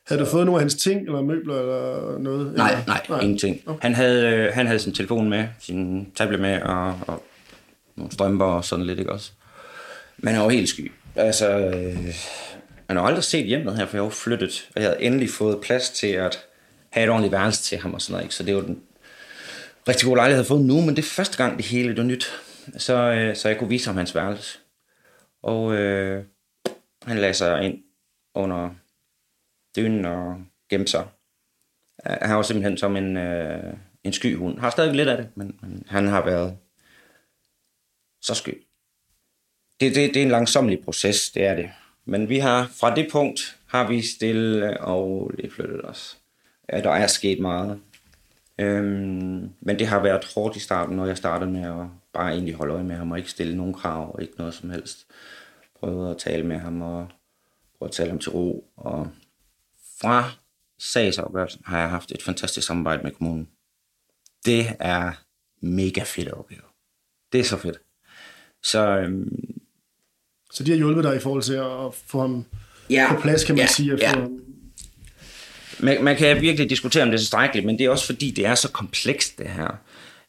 Havde du fået nogle af hans ting, eller møbler, eller noget? Nej, nej, nej. ingenting. Okay. Han, havde, øh, han havde sin telefon med, sin tablet med, og, og nogle strømper og sådan lidt, ikke også? Men han var helt sky. Altså, øh, han har aldrig set hjemmet her, for jeg var flyttet, og jeg havde endelig fået plads til at have et ordentligt værelse til ham og sådan noget, ikke? Så det var den rigtig god lejlighed, jeg havde fået nu, men det er første gang, det hele det var nyt. Så, øh, så jeg kunne vise ham hans værelse. Og øh, han lagde sig ind under dynen og gemte sig. Han var simpelthen som en, øh, en skyhund. Har stadig lidt af det, men, men han har været så sky. Det, det, det er en langsomlig proces, det er det. Men vi har, fra det punkt, har vi stille og det flyttet os. Ja, der er sket meget. Øhm, men det har været hårdt i starten, når jeg startede med at bare egentlig holde øje med ham og ikke stille nogen krav og ikke noget som helst. Prøvede at tale med ham og prøve at tale ham til ro. Og fra sagsafgørelsen har jeg haft et fantastisk samarbejde med kommunen. Det er mega fedt opgave. Det er så fedt. Så øhm, så de har hjulpet dig i forhold til at få ham ja, på plads, kan man ja, sige. At ja. få ham... Man, man kan virkelig diskutere, om det er tilstrækkeligt, men det er også fordi, det er så komplekst det her.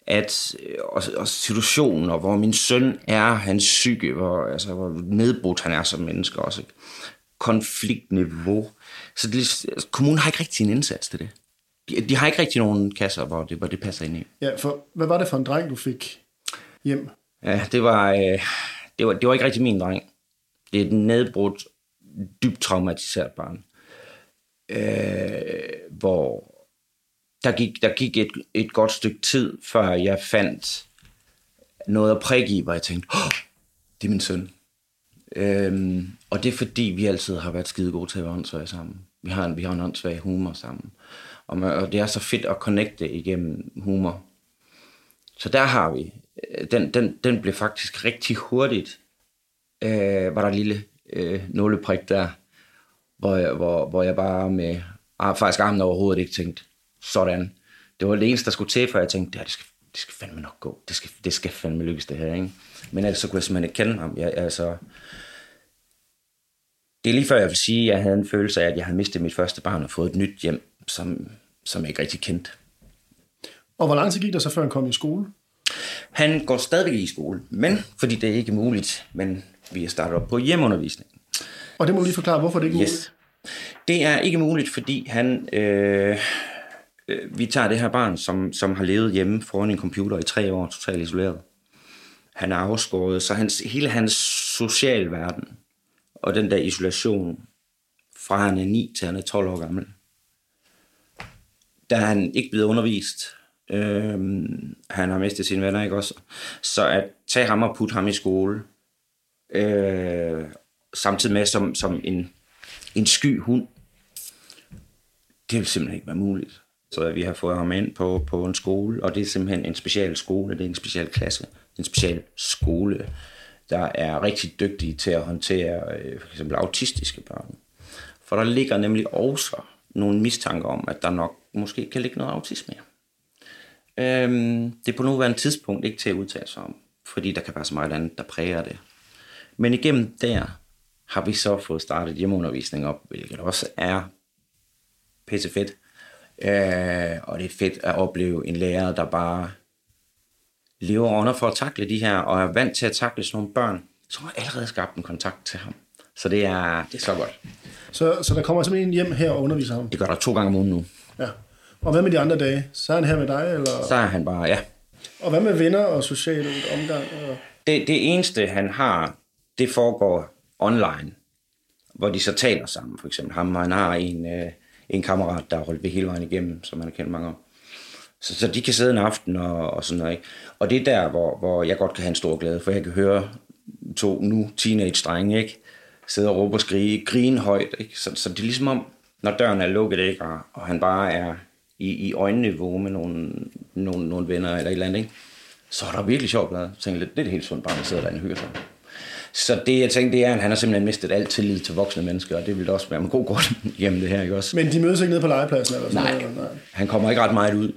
At, øh, og, og situationer, hvor min søn er hans psyke, hvor, altså, hvor nedbrudt han er som menneske også. Ikke? Konfliktniveau. Så det, altså, kommunen har ikke rigtig en indsats til det. De, de har ikke rigtig nogen kasser, hvor det, hvor det passer ind i. Ja, for hvad var det for en dreng, du fik hjem? Ja, det var, øh, det var, det var ikke rigtig min dreng. Det er et nedbrudt, dybt traumatiseret barn. Øh, hvor der gik, der gik et, et godt stykke tid, før jeg fandt noget at prikke i, hvor jeg tænkte, oh, det er min søn. Øhm, og det er fordi, vi altid har været skide gode til at være åndssvage sammen. Vi har, en, vi har en åndssvag humor sammen. Og, man, og det er så fedt at connecte igennem humor. Så der har vi. Øh, den, den, den blev faktisk rigtig hurtigt. Øh, var der en lille øh, nåleprik der, hvor jeg, hvor, hvor jeg bare med ah, faktisk armen over hovedet ikke tænkte, sådan. Det var det eneste, der skulle til, for jeg tænkte, det, her, det, skal, det skal fandme nok gå. Det skal, det skal fandme lykkes, det her. Ikke? Men ellers så kunne jeg simpelthen ikke kende ham. Jeg, altså, det er lige før, jeg vil sige, at jeg havde en følelse af, at jeg havde mistet mit første barn og fået et nyt hjem, som, som jeg ikke rigtig kendte. Og hvor lang tid gik der så, før han kom i skole? Han går stadigvæk i skole, men fordi det er ikke muligt, men vi er startet op på hjemmeundervisning. Og det må du lige forklare, hvorfor det ikke er Yes. Det er ikke muligt, fordi han, øh, øh, vi tager det her barn, som, som har levet hjemme foran en computer i tre år, totalt isoleret. Han er afskåret, så hans, hele hans social verden og den der isolation, fra han er 9 til han er 12 år gammel, der er han ikke blevet undervist. Øhm, han har mistet sine venner, ikke også? Så at tage ham og putte ham i skole, øh, samtidig med som, som en, en sky hund, det vil simpelthen ikke være muligt. Så vi har fået ham ind på, på en skole, og det er simpelthen en special skole, det er en special klasse, en special skole, der er rigtig dygtige til at håndtere øh, for eksempel autistiske børn. For der ligger nemlig også nogle mistanker om, at der nok måske kan ligge noget autisme. her. Øhm, det er på nuværende tidspunkt ikke til at udtale sig om, fordi der kan være så meget andet, der præger det. Men igennem der har vi så fået startet hjemmeundervisning op, hvilket også er pisse fedt. Øh, og det er fedt at opleve en lærer, der bare lever under for at takle de her, og er vant til at takle sådan nogle børn, som har allerede skabt en kontakt til ham. Så det er, det er så godt. Så, så der kommer simpelthen en hjem her og underviser ham? Det gør der to gange om ugen nu. Ja. Og hvad med de andre dage? Så er han her med dig? Eller? Så er han bare, ja. Og hvad med venner og social omgang? Og... Det, det eneste, han har, det foregår online, hvor de så taler sammen, for eksempel. Ham, han har en, øh, en kammerat, der har holdt ved hele vejen igennem, som han har kendt mange om. Så, så de kan sidde en aften og, og sådan noget. Ikke? Og det er der, hvor, hvor jeg godt kan have en stor glæde, for jeg kan høre to nu teenage-drenge, ikke? sidde og råbe og skrige, grine højt. Ikke? Så, så det er ligesom om, når døren er lukket, ikke? Og, og han bare er i, i øjenniveau med nogle, nogle, nogle venner eller et eller andet, ikke? så er der virkelig sjovt blad. Jeg tænker lidt, det er det helt sundt bare, at sidder derinde og hygger sig. Så det, jeg tænkte, det er, at han har simpelthen mistet alt tillid til voksne mennesker, og det vil også være en god grund hjemme det her, ikke også? Men de mødes ikke nede på legepladsen? Eller sådan Nej, noget? Nej. han kommer ikke ret meget ud.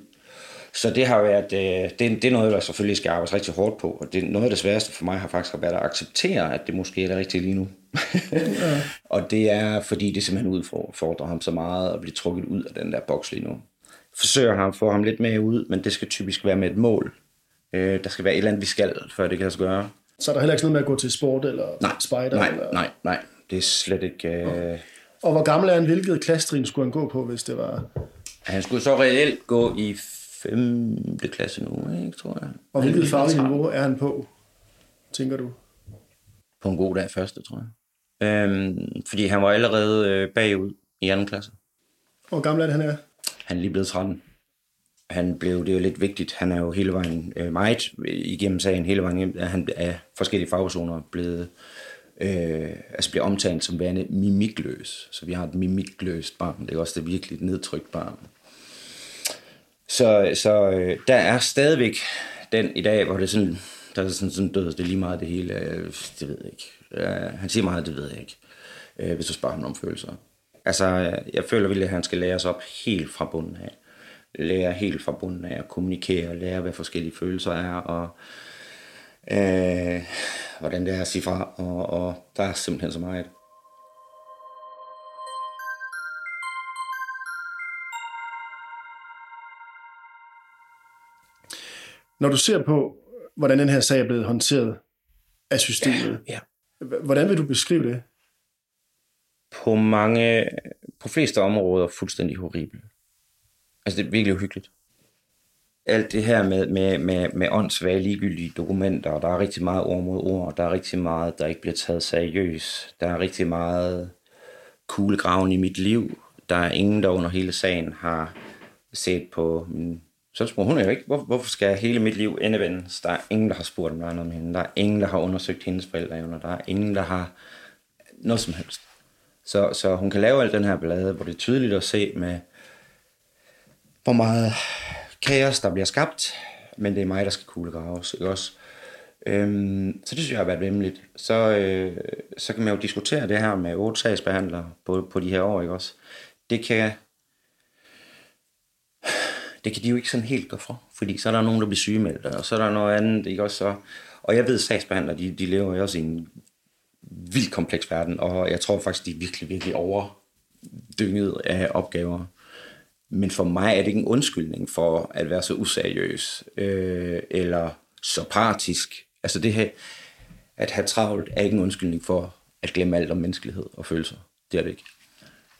Så det har været, øh, det, det er noget, der selvfølgelig skal arbejdes rigtig hårdt på, og det, noget af det sværeste for mig har faktisk været at acceptere, at det måske er det rigtige lige nu. ja. Og det er, fordi det simpelthen udfordrer ham så meget at blive trukket ud af den der boks lige nu. Forsøger ham, få ham lidt mere ud, men det skal typisk være med et mål. Øh, der skal være et eller andet, vi skal, før det kan lade sig gøre. Så er der heller ikke noget med at gå til sport eller Nej, spejder? nej, eller... nej, nej. Det er slet ikke... Øh... Og hvor gammel er han? Hvilket klassetrin skulle han gå på, hvis det var... Han skulle så reelt gå i 5. klasse nu, ikke, tror jeg. Og hvilket fagligt niveau er han på, tænker du? På en god dag første, tror jeg. Øhm, fordi han var allerede øh, bagud i anden klasse. Hvor gammel er det, han er? Han er lige blevet 13. Han blev, det er jo lidt vigtigt, han er jo hele vejen øh, meget igennem sagen, hele vejen hjem, han er forskellige fagpersoner blevet, øh, altså bliver omtalt som værende mimikløs. Så vi har et mimikløst barn, det er også det virkelig nedtrykt barn. Så, så øh, der er stadigvæk den i dag, hvor det er sådan, der er sådan, sådan død, det er lige meget det hele, øh, det ved jeg ikke. Øh, han siger meget, det ved jeg ikke, øh, hvis du spørger ham om følelser. Altså, øh, jeg føler virkelig, at han skal lære op helt fra bunden af. Lære helt fra bunden af at kommunikere, lære, hvad forskellige følelser er, og øh, hvordan det er at sige fra, og, og der er simpelthen så meget. Når du ser på, hvordan den her sag er blevet håndteret af systemet, Ja. hvordan vil du beskrive det? På mange, på fleste områder fuldstændig horribel. Altså det er virkelig uhyggeligt. Alt det her med, med, med, med åndssvage ligegyldige dokumenter, og der er rigtig meget ord mod ord, der er rigtig meget, der ikke bliver taget seriøst, der er rigtig meget kuglegraven i mit liv, der er ingen, der under hele sagen har set på min sønsmor. Hun er jo ikke, hvor, hvorfor skal hele mit liv endevendes? Der er ingen, der har spurgt, om der er noget med hende. Der er ingen, der har undersøgt hendes forældreevner. Der er ingen, der har noget som helst. Så, så hun kan lave al den her blade, hvor det er tydeligt at se med, hvor meget kaos, der bliver skabt, men det er mig, der skal kuglegraves, ikke også? Øhm, så det synes jeg har været vemmeligt. Så, øh, så kan man jo diskutere det her med otte sagsbehandlere på, på de her år, ikke også? Det kan, det kan de jo ikke sådan helt gå for, fordi så er der nogen, der bliver sygemeldt, og så er der noget andet, ikke også? Så, og jeg ved, at sagsbehandlere, de, de lever jo også i en vildt kompleks verden, og jeg tror faktisk, de er virkelig, virkelig overdynget af opgaver. Men for mig er det ikke en undskyldning for at være så useriøs, øh, eller så partisk. Altså det her, at have travlt, er ikke en undskyldning for at glemme alt om menneskelighed og følelser. Det er det ikke.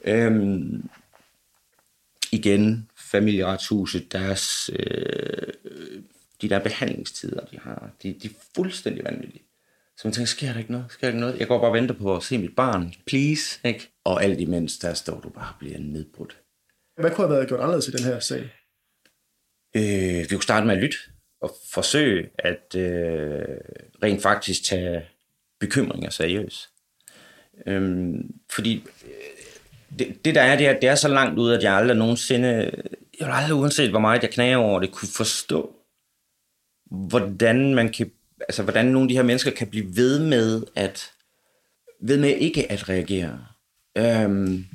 Øhm, igen, familieretshuset, deres, øh, de der behandlingstider, de har, de, de er fuldstændig vanvittige. Så man tænker, sker der ikke noget? Sker der ikke noget? Jeg går bare og venter på at se mit barn, please. Ikke? Og alt imens, der står du bare og bliver nedbrudt. Hvad kunne have været gjort anderledes i den her sag? Øh, vi kunne starte med at lytte og forsøge at øh, rent faktisk tage bekymringer seriøst. Øhm, fordi øh, det, det der er, det er, det er så langt ud, at jeg aldrig nogensinde, jeg vil aldrig uanset hvor meget jeg knager over det, kunne forstå, hvordan man kan, altså hvordan nogle af de her mennesker kan blive ved med at, ved med ikke at reagere. Øhm,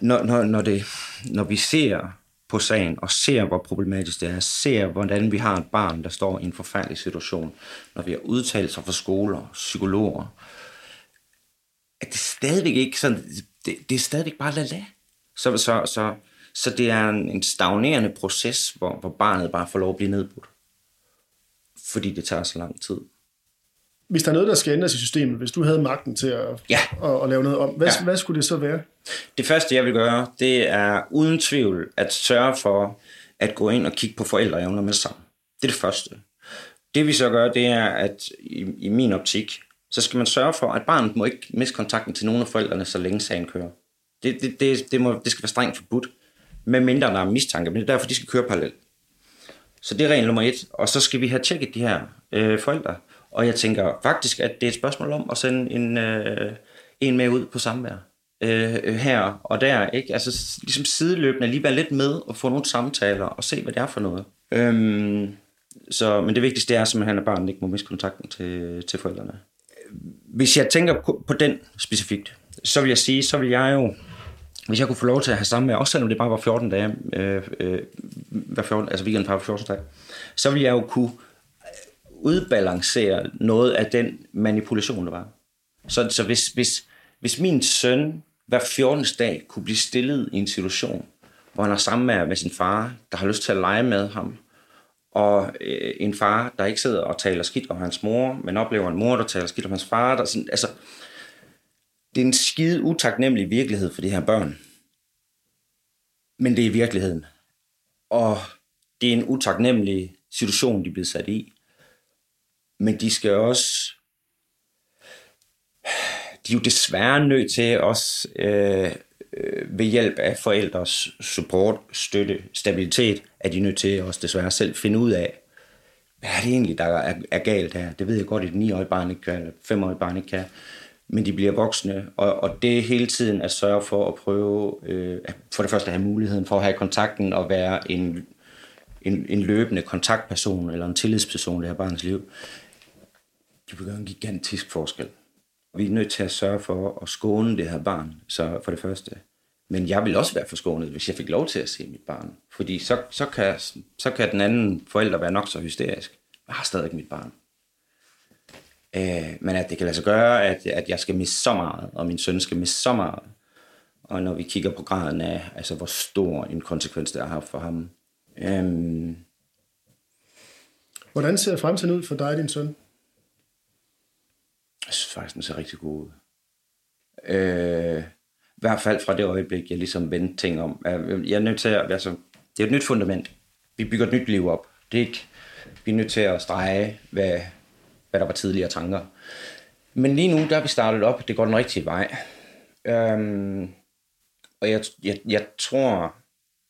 når, når, når, det, når vi ser på sagen og ser, hvor problematisk det er, ser, hvordan vi har et barn, der står i en forfærdelig situation, når vi har udtalelser fra skoler, psykologer, at det stadigvæk ikke sådan, det, det er stadigvæk bare lala. Så, så, så, så det er en, en stagnerende proces, hvor, hvor barnet bare får lov at blive nedbrudt. Fordi det tager så lang tid. Hvis der er noget, der skal ændres i systemet, hvis du havde magten til at, Ja. at, at lave noget om, hvad, Ja. hvad skulle det så være? Det første, jeg vil gøre, det er uden tvivl at sørge for at gå ind og kigge på forældreevner med det samme. Det er det første. Det vi så gør, det er, at i, i min optik, så skal man sørge for, at barnet må ikke miste kontakten til nogen af forældrene, så længe sagen kører. Det, det, det, det, må, det skal være strengt forbudt, med mindre der er mistanke, men det er derfor, de skal køre parallelt. Så det er regel nummer et. Og så skal vi have tjekket de her øh, forældre. Og jeg tænker faktisk, at det er et spørgsmål om at sende en, øh, en med ud på samvær. Øh, øh, her og der, ikke? Altså ligesom sideløbende lige være lidt med og få nogle samtaler og se, hvad det er for noget. Øhm, så, men det vigtigste er simpelthen, at barnet ikke må miste kontakten til, til forældrene. Hvis jeg tænker på, på den specifikt, så vil jeg sige, så vil jeg jo, hvis jeg kunne få lov til at have samvær, også selvom det bare var 14 dage, øh, øh, hver 14, altså weekenden bare var 14 dage, så vil jeg jo kunne udbalancere noget af den manipulation, der var. Så, så hvis, hvis, hvis min søn hver 14. dag kunne blive stillet i en situation, hvor han har samvær med sin far, der har lyst til at lege med ham, og øh, en far, der ikke sidder og taler skidt om hans mor, men oplever en mor, der taler skidt om hans far, der sådan, altså, det er en skide utaknemmelig virkelighed for de her børn. Men det er virkeligheden. Og det er en utaknemmelig situation, de er blevet sat i. Men de skal også... De er jo desværre nødt til også øh, øh, ved hjælp af forældres support, støtte, stabilitet, er de nødt til også desværre selv finde ud af, hvad er det egentlig, der er, er galt her? Det ved jeg godt, at et 9-årigt barn ikke kan, eller 5-årigt barn ikke kan. Men de bliver voksne, og, og det er hele tiden at sørge for at prøve, øh, for det første at have muligheden for at have kontakten og være en, en, en løbende kontaktperson eller en tillidsperson i det her barns liv. Det vil gøre en gigantisk forskel. Vi er nødt til at sørge for at skåne det her barn, så for det første. Men jeg vil også være forskånet, hvis jeg fik lov til at se mit barn. Fordi så, så, kan, så kan den anden forælder være nok så hysterisk. Jeg har stadig mit barn. Øh, men at det kan lade sig gøre, at, at jeg skal miste så meget, og min søn skal miste så meget. Og når vi kigger på graden af, altså hvor stor en konsekvens det har haft for ham. Øhm, Hvordan ser fremtiden ud for dig og din søn? Jeg synes faktisk, den ser rigtig god ud. Øh, I hvert fald fra det øjeblik, jeg ligesom vendte ting om. Jeg er nødt til at, altså, det er et nyt fundament. Vi bygger et nyt liv op. Det er ikke, vi er nødt til at strege, hvad, hvad der var tidligere tanker. Men lige nu, der er vi startet op. Det går den rigtige vej. Øhm, og jeg, jeg, jeg tror,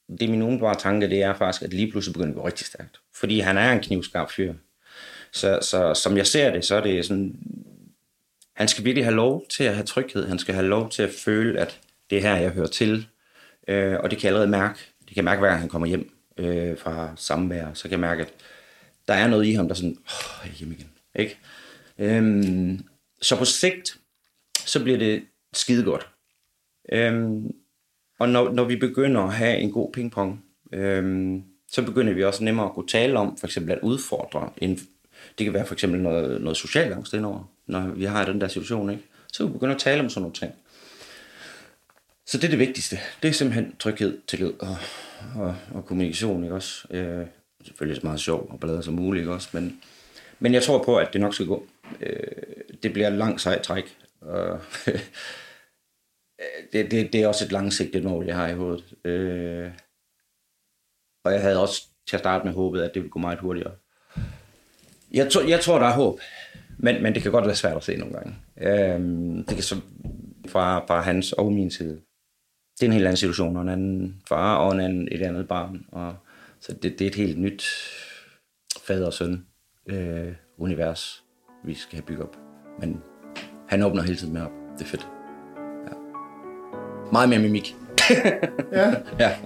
det er min umiddelbare tanke, det er faktisk, at lige pludselig begynder det at gå rigtig stærkt. Fordi han er en knivskarp fyr. Så, så som jeg ser det, så er det sådan, han skal virkelig have lov til at have tryghed. Han skal have lov til at føle, at det er her, jeg hører til. Øh, og det kan jeg allerede mærke. Det kan jeg mærke, hver gang han kommer hjem øh, fra samvær. Så kan jeg mærke, at der er noget i ham, der er sådan, åh, jeg er hjemme igen. Ikke? Øhm, så på sigt, så bliver det skide godt. Øhm, og når, når vi begynder at have en god pingpong, øhm, så begynder vi også nemmere at kunne tale om, for eksempel at udfordre. En, det kan være for eksempel noget, noget social angst indover, når vi har den der situation. Ikke? Så kan vi begynde at tale om sådan nogle ting. Så det er det vigtigste. Det er simpelthen tryghed, tillid og, og, og kommunikation. Ikke også? Øh, selvfølgelig så meget sjov og ballade som muligt. Ikke også? Men, men jeg tror på, at det nok skal gå. Øh, det bliver et langt sejt træk. Og det, det, det er også et langsigtet mål, jeg har i hovedet. Øh, og jeg havde også til at starte med håbet, at det ville gå meget hurtigere. Jeg, to, jeg tror, der er håb, men, men det kan godt være svært at se nogle gange. Øh, det kan så fra, fra hans og min side. Det er en helt anden situation, og en anden far og en anden, et andet barn. Og, så det, det er et helt nyt fader og søn øh, univers, vi skal have bygget op. Men han åbner hele tiden med op. Det er fedt. Ja. Meget mere mimik. Ja. ja.